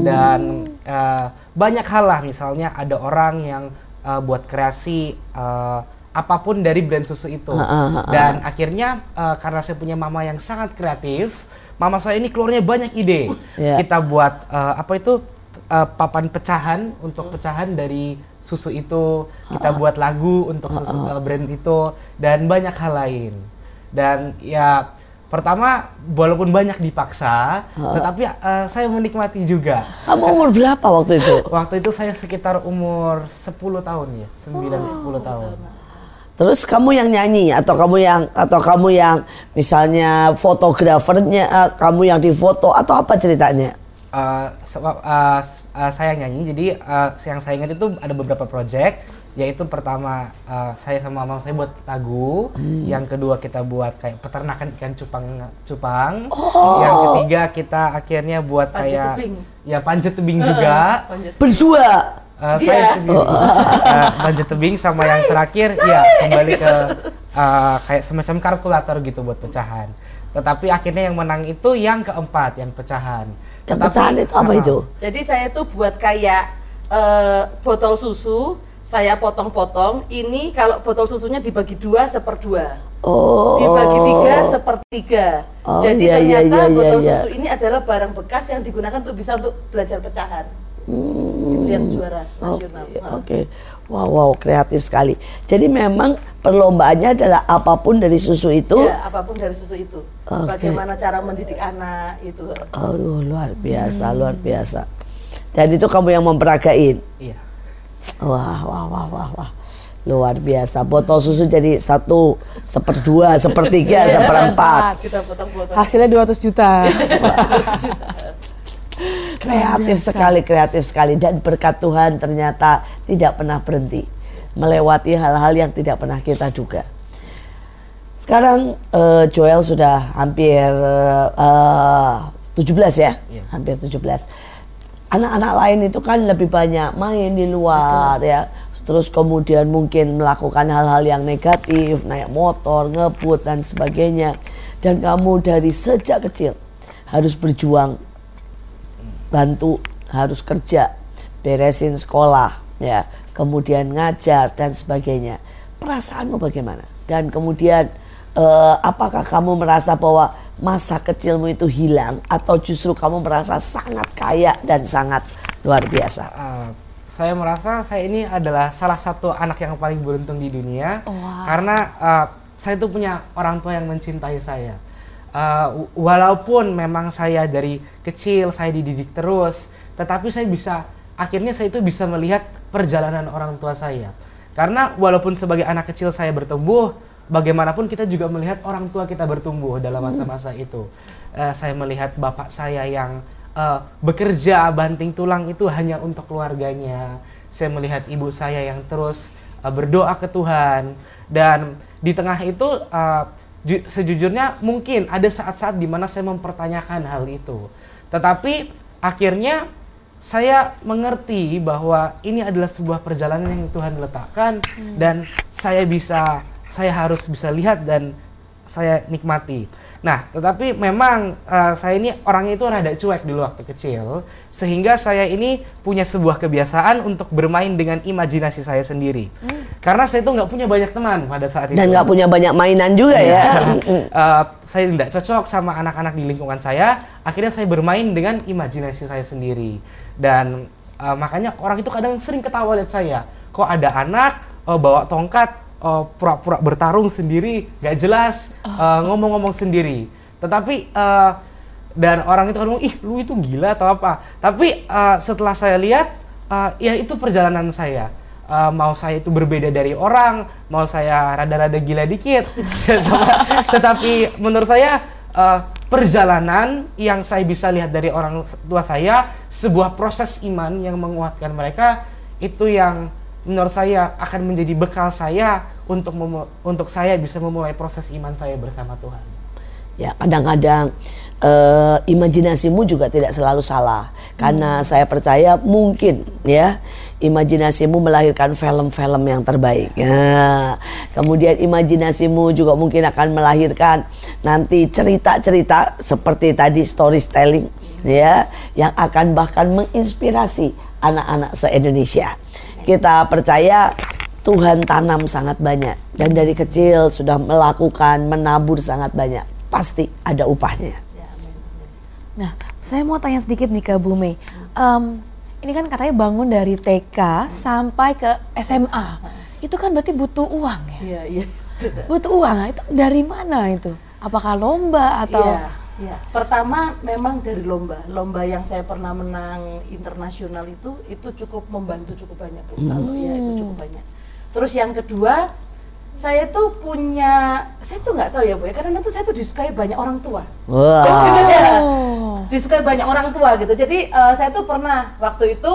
dan ah, banyak hal lah misalnya ada orang yang ah, buat kreasi ah, apa pun dari brand susu itu.
Ah, ah, ah,
dan akhirnya ah, karena saya punya mama yang sangat kreatif mama saya ini keluarnya banyak ide.
Iya.
kita buat ah, apa itu ah, papan pecahan untuk pecahan dari susu itu. Kita buat lagu untuk susu ah, brand itu dan banyak hal lain. Dan ya pertama walaupun banyak dipaksa tetapi eh, saya menikmati juga.
Kamu umur berapa waktu itu? <laughs>
waktu itu saya sekitar umur 10 tahun ya 9 10 tahun
Terus kamu yang nyanyi atau kamu yang atau kamu yang misalnya fotografernya, eh, kamu yang difoto atau apa ceritanya?
Eh, se- eh, s- eh, saya nyanyi jadi eh, yang saya ingat itu ada beberapa project yaitu pertama eh, saya sama mama saya buat lagu yang kedua kita buat kayak peternakan ikan cupang cupang yang ketiga kita akhirnya buat
Panjat
kayak
tebing.
ya panjat tebing juga
Berdua.
Eh,
Dia.
saya sendiri Eh, panjat tebing sama yang terakhir ya kembali ke eh, kayak semacam kalkulator gitu buat pecahan tetapi akhirnya yang menang itu yang keempat yang pecahan
Yang
Tetapi-
pecahan itu apa
Ah,
itu?
Jadi saya tuh buat kayak eh, botol susu, saya potong-potong. Ini kalau botol susunya dibagi dua seperdua.
Oh.
dibagi tiga sepertiga.
Oh,
Jadi
iya, iya,
ternyata
iya, iya,
botol
iya.
susu ini adalah barang bekas yang digunakan untuk bisa untuk belajar pecahan. Itu yang juara nasional.
Oke, oke. Wow, wow, kreatif sekali. Jadi memang perlombaannya adalah apa pun dari susu itu.
Ya, apa pun dari susu itu.
Oke.
Bagaimana cara mendidik anak itu.
Oh, luar biasa, luar biasa. Dan itu kamu yang memperagain.
iya
Wah, wah, wah, wah, wah. Luar biasa. Botol susu jadi satu, seperdua, sepertiga, seperempat.
Kita potong-potong.
Hasilnya 200 juta.
Kreatif sekali, kreatif sekali. Dan berkat Tuhan ternyata tidak pernah berhenti. Melewati hal-hal yang tidak pernah kita duga. Sekarang eh, Joel sudah hampir eh, 17 ya?
Iya.
Hampir 17. Anak-anak lain itu kan lebih banyak main di luar ya. Terus kemudian mungkin melakukan hal-hal yang negatif, naik motor, ngebut dan sebagainya. Dan kamu dari sejak kecil harus berjuang bantu harus kerja beresin sekolah ya kemudian ngajar dan sebagainya. Perasaanmu bagaimana? Dan kemudian eh, apakah kamu merasa bahwa masa kecilmu itu hilang atau justru kamu merasa sangat kaya dan sangat luar biasa?
Uh, saya merasa saya ini adalah salah satu anak yang paling beruntung di dunia karena uh, saya itu punya orang tua yang mencintai saya. Uh, walaupun memang saya dari kecil saya dididik terus, tetapi saya bisa akhirnya saya itu bisa melihat perjalanan orang tua saya. Karena walaupun sebagai anak kecil saya bertumbuh, bagaimanapun kita juga melihat orang tua kita bertumbuh dalam masa-masa itu. Eh, saya melihat bapak saya yang eh, bekerja banting tulang itu hanya untuk keluarganya. Saya melihat ibu saya yang terus eh, berdoa ke Tuhan dan di tengah itu ju- sejujurnya mungkin ada saat-saat di mana saya mempertanyakan hal itu. Tetapi akhirnya saya mengerti bahwa ini adalah sebuah perjalanan yang Tuhan letakkan dan saya bisa saya harus bisa lihat dan saya nikmati. Nah, tetapi memang eh, saya ini orangnya itu rada cuek dulu waktu kecil sehingga saya ini punya sebuah kebiasaan untuk bermain dengan imajinasi saya sendiri. Karena saya itu nggak punya banyak teman pada saat itu.
Dan nggak punya banyak mainan juga ya. <laughs>
Eh, saya tidak cocok sama anak-anak di lingkungan saya. Akhirnya saya bermain dengan imajinasi saya sendiri. Dan eh, makanya orang itu kadang sering ketawa lihat saya. Kok ada anak eh, bawa tongkat, eh, pura-pura bertarung sendiri, nggak jelas, eh, ngomong-ngomong sendiri. Tetapi eh, dan orang itu ngomong, ih lu itu gila atau apa. Tapi eh, setelah saya lihat, eh, ya itu perjalanan saya. Eh, mau saya itu berbeda dari orang, mau saya rada-rada gila dikit. <laughs> Tetapi menurut saya eh, perjalanan yang saya bisa lihat dari orang tua saya, sebuah proses iman yang menguatkan mereka itu yang menurut saya akan menjadi bekal saya untuk untuk saya bisa memulai proses iman saya bersama Tuhan.
Ya kadang-kadang eh, imajinasimu juga tidak selalu salah karena saya percaya mungkin ya imajinasimu melahirkan film-film yang terbaik. Ya. Kemudian imajinasimu juga mungkin akan melahirkan nanti cerita-cerita seperti tadi storytelling ya yang akan bahkan menginspirasi anak-anak se-Indonesia. Kita percaya Tuhan tanam sangat banyak dan dari kecil sudah melakukan menabur sangat banyak pasti ada upahnya.
Nah, saya mau tanya sedikit nih ke Bu Mei. Em, ini kan katanya bangun dari TK sampai ke SMA. Itu kan berarti butuh uang ya?
Iya, iya.
Butuh uang, itu dari mana itu? Apakah lomba atau?
Iya, iya. Pertama memang dari lomba. Lomba yang saya pernah menang internasional itu itu cukup membantu cukup banyak. Kalau ya itu cukup banyak. Terus yang kedua, saya tuh punya saya tuh nggak tahu ya Bu ya, karena tuh saya tuh disukai banyak orang tua.
Wah.
Gitu ya. Disukai banyak orang tua gitu. Jadi eh, saya tuh pernah waktu itu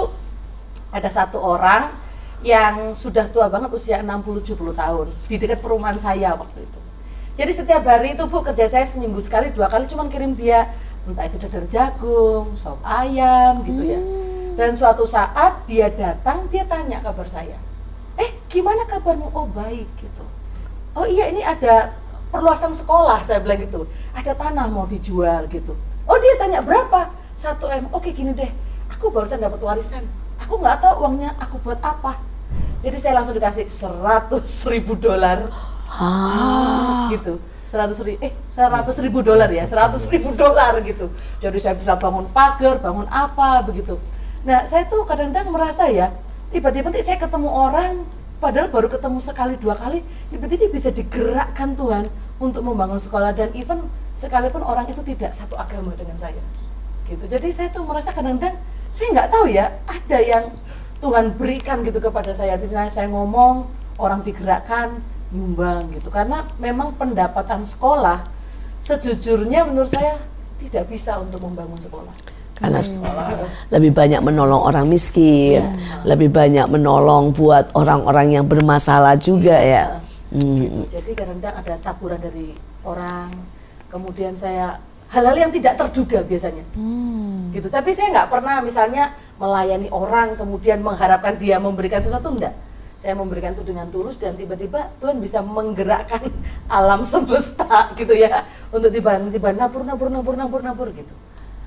ada satu orang yang sudah tua banget usia 60-70 tahun di dekat perumahan saya waktu itu. Jadi setiap hari itu Bu kerja saya seminggu sekali dua kali cuman kirim dia entah itu dadar jagung, sop ayam gitu ya. Dan suatu saat dia datang dia tanya kabar saya. Eh gimana kabarmu? Oh baik gitu. Oh iya ini ada perluasan sekolah saya bilang gitu. Ada tanah mau dijual gitu. Oh dia tanya berapa? Satu m. Oke gini deh. Aku barusan dapat warisan. Aku nggak tahu uangnya aku buat apa. Jadi saya langsung dikasih 100 ribu dolar gitu seratus ribu eh seratus ribu dolar ya seratus ribu dolar gitu jadi saya bisa bangun pagar bangun apa begitu nah saya tuh kadang-kadang merasa ya tiba-tiba nanti saya ketemu orang padahal baru ketemu sekali dua kali tiba-tiba bisa digerakkan Tuhan untuk membangun sekolah. Dan even sekalipun orang itu tidak satu agama dengan saya. Gitu. Jadi saya tuh merasa kadang-kadang saya nggak tahu ya ada yang Tuhan berikan gitu kepada saya. Misalnya saya ngomong orang digerakkan nyumbang gitu. Karena memang pendapatan sekolah sejujurnya menurut saya tidak bisa untuk membangun sekolah
Karena sekolah lebih banyak menolong orang miskin, lebih banyak menolong buat orang-orang yang bermasalah juga ya. Hmm.
jadi kadang-kadang ada taburan dari orang kemudian saya hal-hal yang tidak terduga biasanya. Gitu. Tapi saya nggak pernah misalnya melayani orang kemudian mengharapkan dia memberikan sesuatu enggak saya memberikan itu dengan tulus dan tiba-tiba Tuhan bisa menggerakkan <laughs> alam semesta gitu ya untuk tiba-tiba nabur nabur nabur nabur nabur gitu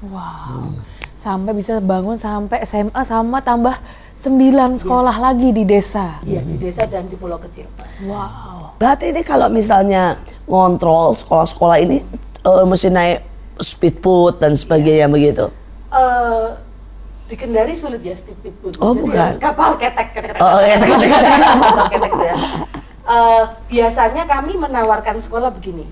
Wow. Sampai bisa bangun sampai SMA sama tambah sembilan sekolah lagi di desa.
iya di desa dan di pulau kecil
Wow.
Berarti ini kalau misalnya ngontrol sekolah-sekolah ini eh, mesti naik speedboat dan sebagainya begitu.
Eh, di Kendari sulit ya speedboat.
Oh,
Jadi
bukan.
kapal ketek ketek ketek.
Oh, ketek, ketek, ketek.
Kapal ketek gitu ya. Eh, biasanya kami menawarkan sekolah begini,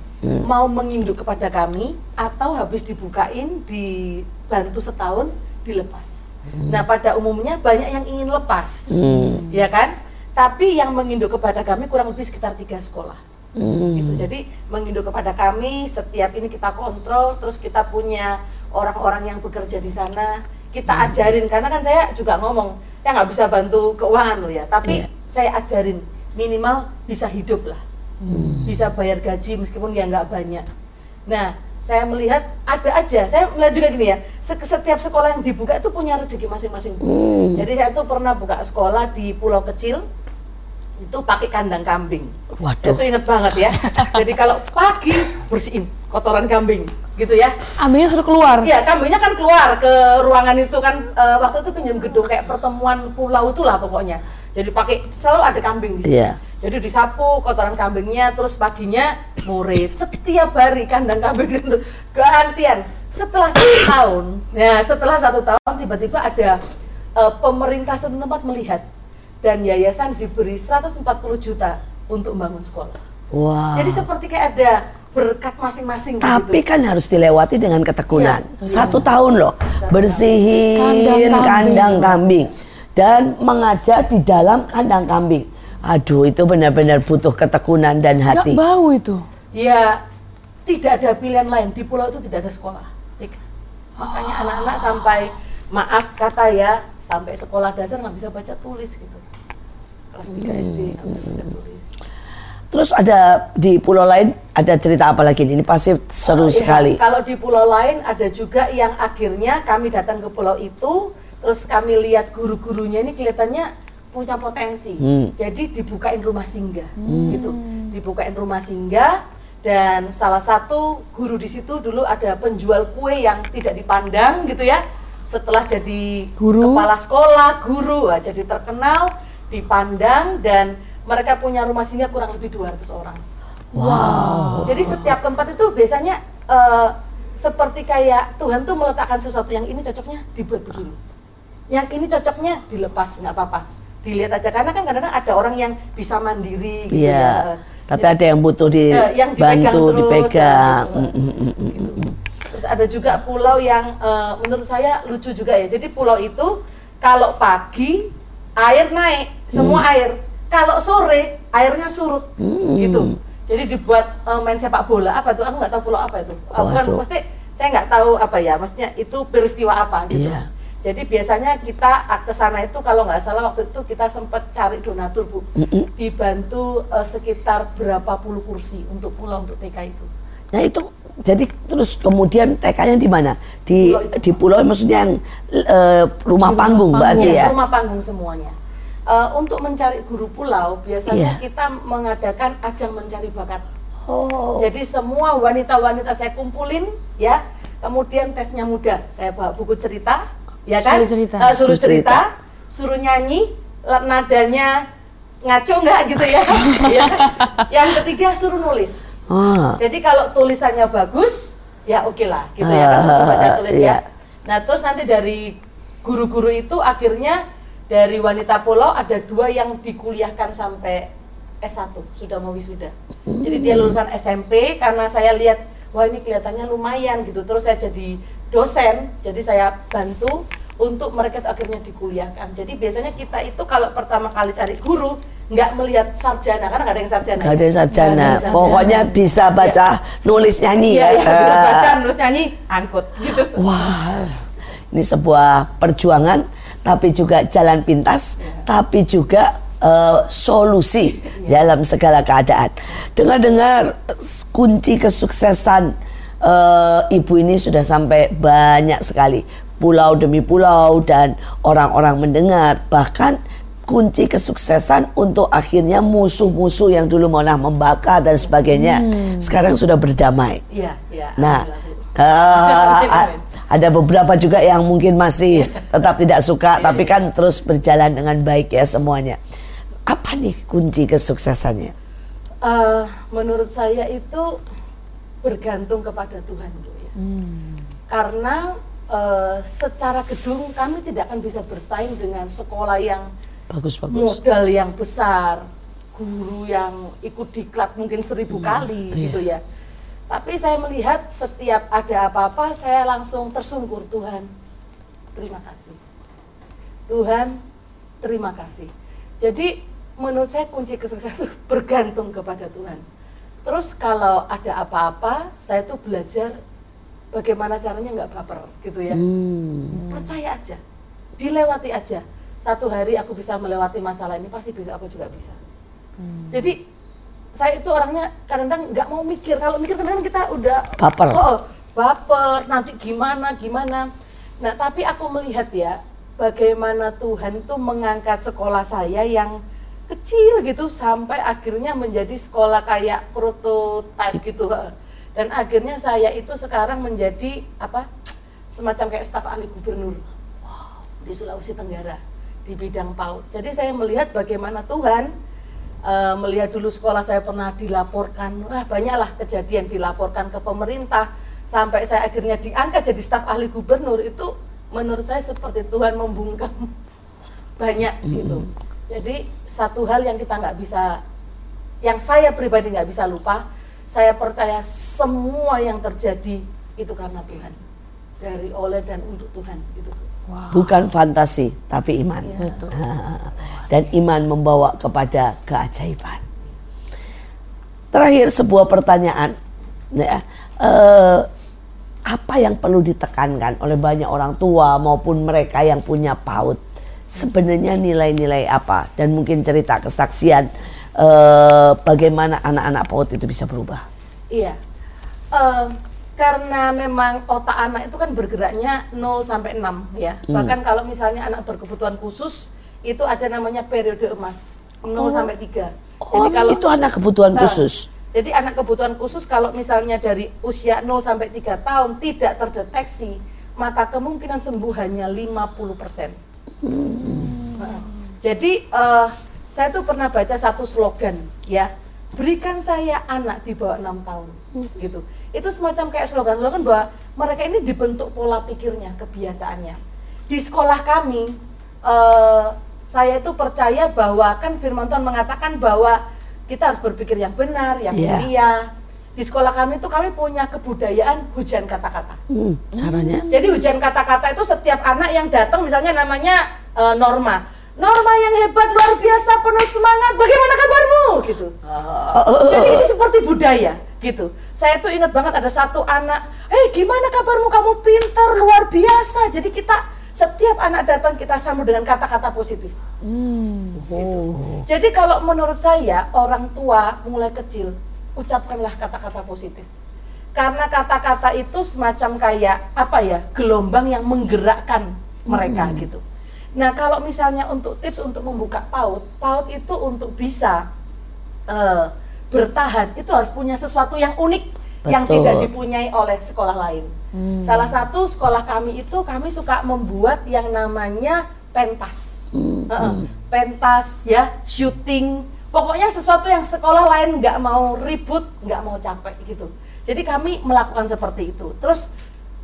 mau menginduk kepada kami atau habis dibukain dibantu setahun dilepas. Nah pada umumnya banyak yang ingin lepas, ya kan? Tapi yang menginduk kepada kami kurang lebih sekitar tiga sekolah. Gitu. Jadi menginduk kepada kami setiap ini kita kontrol, terus kita punya orang-orang yang bekerja di sana, kita ajarin karena kan saya juga ngomong, saya nggak bisa bantu keuangan loh ya, tapi
Iya.
saya ajarin minimal bisa hidup lah, bisa bayar gaji meskipun ya nggak banyak. Nah, saya melihat ada aja, saya melihat juga gini ya, se- setiap sekolah yang dibuka itu punya rezeki masing-masing. Jadi saya tuh pernah buka sekolah di pulau kecil, itu pakai kandang kambing.
Waduh.
Itu inget banget ya. <laughs> Jadi kalau pagi bersihin kotoran kambing, gitu ya.
Ambilnya suruh keluar.
Iya, kambingnya kan keluar ke ruangan itu kan eh, waktu itu pinjam gedung kayak pertemuan pulau itulah pokoknya. Jadi pakai selalu ada kambing di situ.
Iya.
Jadi disapu kotoran kambingnya, terus paginya murid. Setiap hari kandang kambing itu gantian. Setelah satu tahun, ya setelah satu tahun tiba-tiba ada eh, pemerintah setempat melihat dan yayasan diberi 140 juta untuk membangun sekolah.
Wah.
Jadi seperti kayak ada berkat masing-masing
Tapi
gitu.
kan harus dilewati dengan ketekunan.
Iya.
Satu tahun loh, bersihin
Kandang
kandang kambing. Dan mengajar di dalam kandang kambing. Aduh, itu benar-benar butuh ketekunan dan
Gak
hati.
bau itu.
Ya tidak ada pilihan lain di pulau itu tidak ada sekolah. Tiga. Makanya anak-anak sampai maaf kata ya sampai sekolah dasar nggak bisa baca tulis gitu. Kelas 3 SD nggak bisa baca tulis.
Terus ada di pulau lain ada cerita apa lagi? Ini pasti seru
Iya,
sekali.
Kalau di pulau lain ada juga yang akhirnya kami datang ke pulau itu, terus kami lihat guru-gurunya ini kelihatannya punya potensi.
Hmm.
Jadi dibukain rumah singgah, gitu. Dibukain rumah singgah dan salah satu guru di situ dulu ada penjual kue yang tidak dipandang gitu ya. Setelah jadi
Guru.
kepala sekolah, guru, jadi terkenal, dipandang dan mereka punya rumah singgah kurang lebih 200 orang. Wow. Jadi setiap tempat itu biasanya eh, seperti kayak Tuhan tuh meletakkan sesuatu yang ini cocoknya dibuat begini. Yang ini cocoknya dilepas nggak apa-apa. Dilihat aja karena kan kadang-kadang ada orang yang bisa mandiri gitu
Iya.
ya.
Tapi ada yang butuh
Eh, yang dipegang
dibantu,
terus,
dipegang.
ya, gitu. Gitu. Terus ada juga pulau yang eh, menurut saya lucu juga ya. Jadi pulau itu kalau pagi air naik, semua
Hmm.
air. Kalau sore airnya surut,
Hmm.
gitu. Jadi dibuat eh, main sepak bola apa tuh? Aku nggak tahu pulau apa itu. Aku kan
Waduh.
pasti saya nggak tahu apa ya. Maksudnya itu peristiwa apa gitu.
Iya.
Jadi biasanya kita ke sana itu kalau nggak salah waktu itu kita sempat cari donatur bu, dibantu eh, sekitar berapa puluh kursi untuk pulau untuk TK itu.
Nah itu jadi terus kemudian TK-nya di mana? Di
Pulau itu.
di pulau maksudnya yang eh, rumah panggung berarti ya.
rumah panggung semuanya. Eh, untuk mencari guru pulau biasanya
Iya.
kita mengadakan ajang mencari bakat.
Oh.
Jadi semua wanita-wanita saya kumpulin ya, kemudian tesnya mudah. Saya bawa buku cerita, ya kan?
Suruh cerita.
Eh, suruh
Suruh cerita.
cerita, suruh nyanyi, nadanya ngaco nggak gitu ya. <laughs> Ya. Yang ketiga suruh nulis.
Ah.
Jadi kalau tulisannya bagus, ya oke lah, gitu ya kan baca tulis
Iya.
ya. Nah terus nanti dari guru-guru itu akhirnya dari wanita pulau ada dua yang dikuliahkan sampai S1 sudah mau wisuda. Jadi dia lulusan SMP karena saya lihat wah ini kelihatannya lumayan gitu. Terus saya jadi dosen, jadi saya bantu untuk mereka itu akhirnya dikuliahkan. Jadi biasanya kita itu kalau pertama kali cari guru nggak melihat sarjana karena nggak ada yang sarjana.
Gak ada
ya.
yang sarjana.
Nggak ada yang sarjana.
Pokoknya bisa baca, nulis, nyanyi
Iya,
ya.
iya, bisa
Eh,
baca, nulis nyanyi, angkut gitu.
Wah, ini sebuah perjuangan, tapi juga jalan pintas, tapi juga eh, solusi dalam segala keadaan. Dengar-dengar kunci kesuksesan eh, ibu ini sudah sampai banyak sekali pulau demi pulau dan orang-orang mendengar bahkan kunci kesuksesan untuk akhirnya musuh-musuh yang dulu malah membakar dan sebagainya sekarang sudah berdamai.
Iya, iya.
Nah, a- ada beberapa juga yang mungkin masih tetap tidak suka, tapi kan terus berjalan dengan baik ya semuanya. Apa nih kunci kesuksesannya?
Eh, menurut saya itu bergantung kepada Tuhan Bu, ya. Karena eh, secara gedung kami tidak akan bisa bersaing dengan sekolah yang
Bagus-bagus.
modal yang besar, guru yang ikut diklat mungkin seribu kali gitu ya. Tapi saya melihat setiap ada apa-apa saya langsung tersungkur Tuhan. Terima kasih. Tuhan, terima kasih. Jadi menurut saya kunci kesuksesan itu bergantung kepada Tuhan. Terus kalau ada apa-apa, saya tuh belajar bagaimana caranya nggak baper gitu ya.
Hmm.
Percaya aja, dilewati aja. Satu hari aku bisa melewati masalah ini, pasti besok aku juga bisa. Jadi saya itu orangnya kadang-kadang nggak mau mikir. Kalau mikir kadang-kadang kita udah
Baper.
Oh, baper. Nanti gimana gimana. Nah tapi aku melihat ya bagaimana Tuhan tuh mengangkat sekolah saya yang kecil gitu sampai akhirnya menjadi sekolah kayak prototipe gitu. Dan akhirnya saya itu sekarang menjadi apa semacam kayak staf ahli gubernur di Sulawesi Tenggara di bidang PAUD. Jadi saya melihat bagaimana Tuhan eh, melihat dulu sekolah saya pernah dilaporkan, wah banyaklah kejadian dilaporkan ke pemerintah sampai saya akhirnya diangkat jadi staf ahli gubernur itu menurut saya seperti Tuhan membungkam <laughs> banyak gitu. Jadi satu hal yang kita nggak bisa, yang saya pribadi nggak bisa lupa, saya percaya semua yang terjadi itu karena Tuhan, dari oleh dan untuk Tuhan gitu.
Bukan fantasi, tapi iman. <laughs> Dan iman membawa kepada keajaiban. Terakhir sebuah pertanyaan, ya, eh, apa yang perlu ditekankan oleh banyak orang tua maupun mereka yang punya PAUD? Sebenarnya nilai-nilai apa? Dan mungkin cerita kesaksian eh, bagaimana anak-anak PAUD itu bisa berubah?
Iya. Eh, karena memang otak anak itu kan bergeraknya 0 sampai 6 ya. Bahkan kalau misalnya anak berkebutuhan khusus itu ada namanya periode emas 0 sampai 3.
Oh, itu anak kebutuhan
Nah,
khusus.
Jadi anak kebutuhan khusus kalau misalnya dari usia 0 sampai 3 tahun tidak terdeteksi, maka kemungkinan sembuh hanya 50%. Jadi eh, saya tuh pernah baca satu slogan ya, berikan saya anak di bawah enam tahun, gitu. Itu semacam kayak slogan-slogan bahwa mereka ini dibentuk pola pikirnya, kebiasaannya. Di sekolah kami, eh, saya itu percaya bahwa kan Firman Tuhan mengatakan bahwa kita harus berpikir yang benar, yang
Iya.
mulia. Di sekolah kami itu kami punya kebudayaan hujan kata-kata.
Hmm, caranya?
Jadi hujan kata-kata itu setiap anak yang datang misalnya namanya eh, Norma. Norma yang hebat luar biasa penuh semangat. Bagaimana kabarmu? Gitu. Jadi ini seperti budaya gitu. Saya tuh ingat banget ada satu anak, "Hei, gimana kabarmu? Kamu pintar luar biasa." Jadi kita setiap anak datang kita sambut dengan kata-kata positif.
Oh.
Jadi kalau menurut saya orang tua mulai kecil ucapkanlah kata-kata positif. Karena kata-kata itu semacam kayak apa ya gelombang yang menggerakkan mereka gitu. Nah kalau misalnya untuk tips untuk membuka PAUD, PAUD itu untuk bisa eh, bertahan itu harus punya sesuatu yang unik yang
Betul.
tidak dipunyai oleh sekolah lain. Salah satu sekolah kami itu kami suka membuat yang namanya pentas, Heeh, pentas ya, syuting. Pokoknya sesuatu yang sekolah lain nggak mau ribut, nggak mau capek gitu. Jadi kami melakukan seperti itu. Terus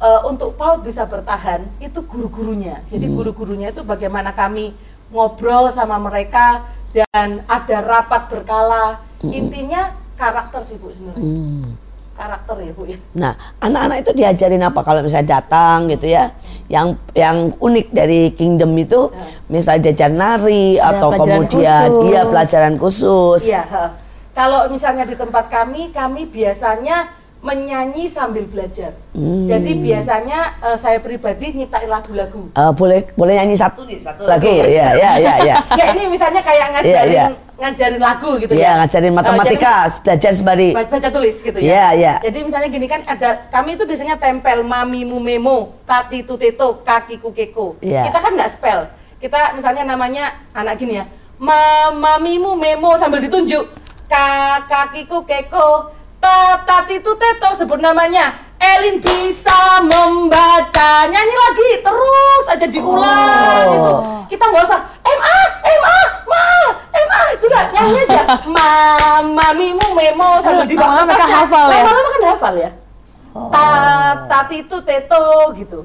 eh, untuk PAUD bisa bertahan itu guru-gurunya. Jadi guru-gurunya itu bagaimana kami ngobrol sama mereka dan ada rapat berkala. Intinya karakter sih Bu sebenarnya. Karakter ya Bu ya.
Nah, anak-anak itu diajarin apa kalau misalnya datang gitu ya? Yang yang unik dari kingdom itu misalnya diajar nari atau
pelajaran
kemudian
khusus.
iya pelajaran khusus.
Iya. Kalau misalnya di tempat kami, kami biasanya menyanyi sambil belajar. Jadi biasanya eh, saya pribadi nyiptain lagu-lagu.
Eh, boleh boleh nyanyi satu nih, satu lagu. Iya, iya, iya, iya. <laughs>
Ya ini misalnya kayak ngajarin
iya.
ngajarin lagu gitu
Iya,
ya.
ngajarin
Eh,
matematika, belajar sembari.
jadi baca, tulis gitu ya.
Iya, iya.
Jadi misalnya gini kan ada kami itu biasanya tempel mamimu memo, tati tuteto, kakiku keko.
Iya.
Kita kan nggak spell. Kita misalnya namanya anak gini ya. Ma, mamimu memo sambil ditunjuk. Ka, kakiku keko, ta, tati tuteto sebut namanya. Elin bisa membaca. Nyanyi lagi terus aja diulang
Oh.
gitu. Kita nggak usah ma ma ma ma itu udah nyanyi aja. <laughs> Ma mamimu memo sambil di
Lama-lama mereka hafal ya?
lama-lama kan hafal ya? Ta tati itu teto gitu.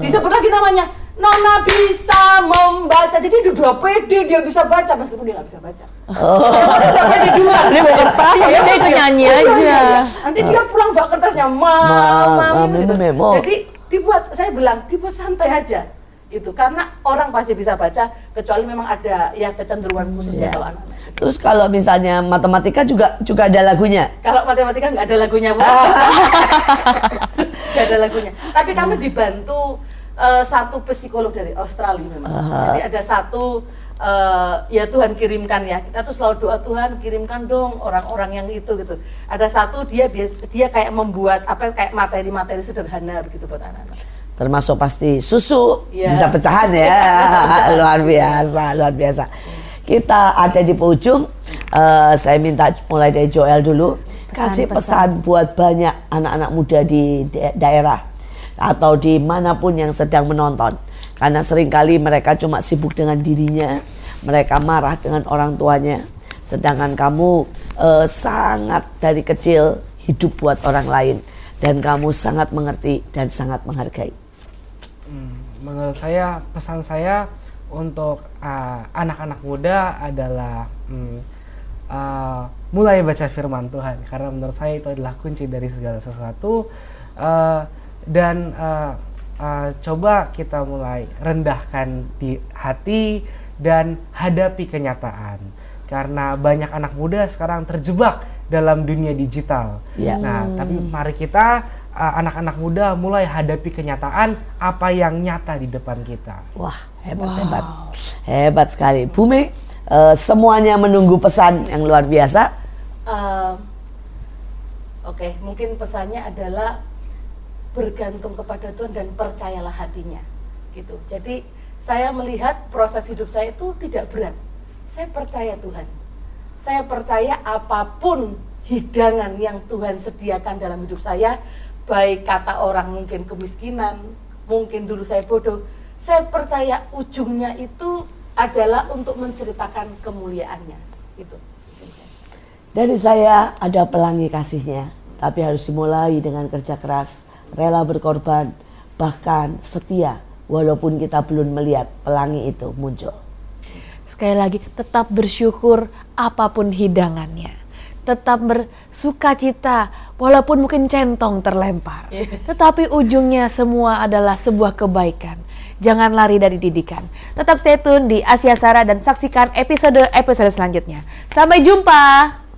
Disebut lagi namanya Nona bisa membaca jadi dia udah pede dia bisa baca meskipun dia nggak bisa baca dia udah pede duluan
Dia bawa kertas,
Iya,
dia ikut
iya.
nyanyi
Iya,
aja.
iya, nanti dia pulang bawa kertasnya ma,
Ma-
ma,
ma-
gitu.
memo.
jadi dibuat saya bilang dibuat santai aja Itu karena orang pasti bisa baca kecuali memang ada ya kecenderungan khususnya
Iya.
kalau anak-anak.
Terus kalau misalnya matematika juga juga ada lagunya.
Kalau matematika nggak ada lagunya, Bu. <laughs> Nggak ada lagunya. Tapi kami dibantu eh, satu psikolog dari Australia memang. Jadi ada satu eh, ya Tuhan kirimkan ya. Kita tuh selalu doa Tuhan kirimkan dong orang-orang yang itu gitu. Ada satu dia bias- dia kayak membuat apa kayak materi-materi sederhana begitu buat anak-anak.
Termasuk pasti susu
Iya.
bisa pecahan ya. <laughs> luar biasa, luar biasa. Kita ada di ujung. Eh, saya minta mulai dari Joel dulu. Kasih pesan buat banyak anak-anak muda di da- daerah atau di mana pun yang sedang menonton. Karena sering kali mereka cuma sibuk dengan dirinya, mereka marah dengan orang tuanya. Sedangkan kamu eh, sangat dari kecil hidup buat orang lain dan kamu sangat mengerti dan sangat menghargai.
Hmm, menurut saya pesan saya untuk uh, anak-anak muda adalah hmm, uh, mulai baca firman Tuhan karena menurut saya itu adalah kunci dari segala sesuatu Uh, dan uh, uh, coba kita mulai rendahkan di hati dan hadapi kenyataan karena banyak anak muda sekarang terjebak dalam dunia digital.
Ya.
Nah, tapi mari kita uh, anak-anak muda mulai hadapi kenyataan apa yang nyata di depan kita.
Wah, hebat hebat. Hebat sekali. Bumi eh, semuanya menunggu pesan yang luar biasa.
Eh, Oke, mungkin pesannya adalah bergantung kepada Tuhan dan percayalah hatinya, gitu. Jadi saya melihat proses hidup saya itu tidak berat. Saya percaya Tuhan. Saya percaya apa pun hidangan yang Tuhan sediakan dalam hidup saya, baik kata orang mungkin kemiskinan, mungkin dulu saya bodoh, saya percaya ujungnya itu adalah untuk menceritakan kemuliaannya, gitu.
Dari saya ada pelangi kasihnya, tapi harus dimulai dengan kerja keras, rela berkorban, bahkan setia walaupun kita belum melihat pelangi itu muncul.
Sekali lagi, tetap bersyukur apa pun hidangannya. Tetap bersuka cita walaupun mungkin centong terlempar. Tetapi ujungnya semua adalah sebuah kebaikan. Jangan lari dari didikan. Tetap stay tune di Asia Sara dan saksikan episode-episode selanjutnya. Sampai jumpa.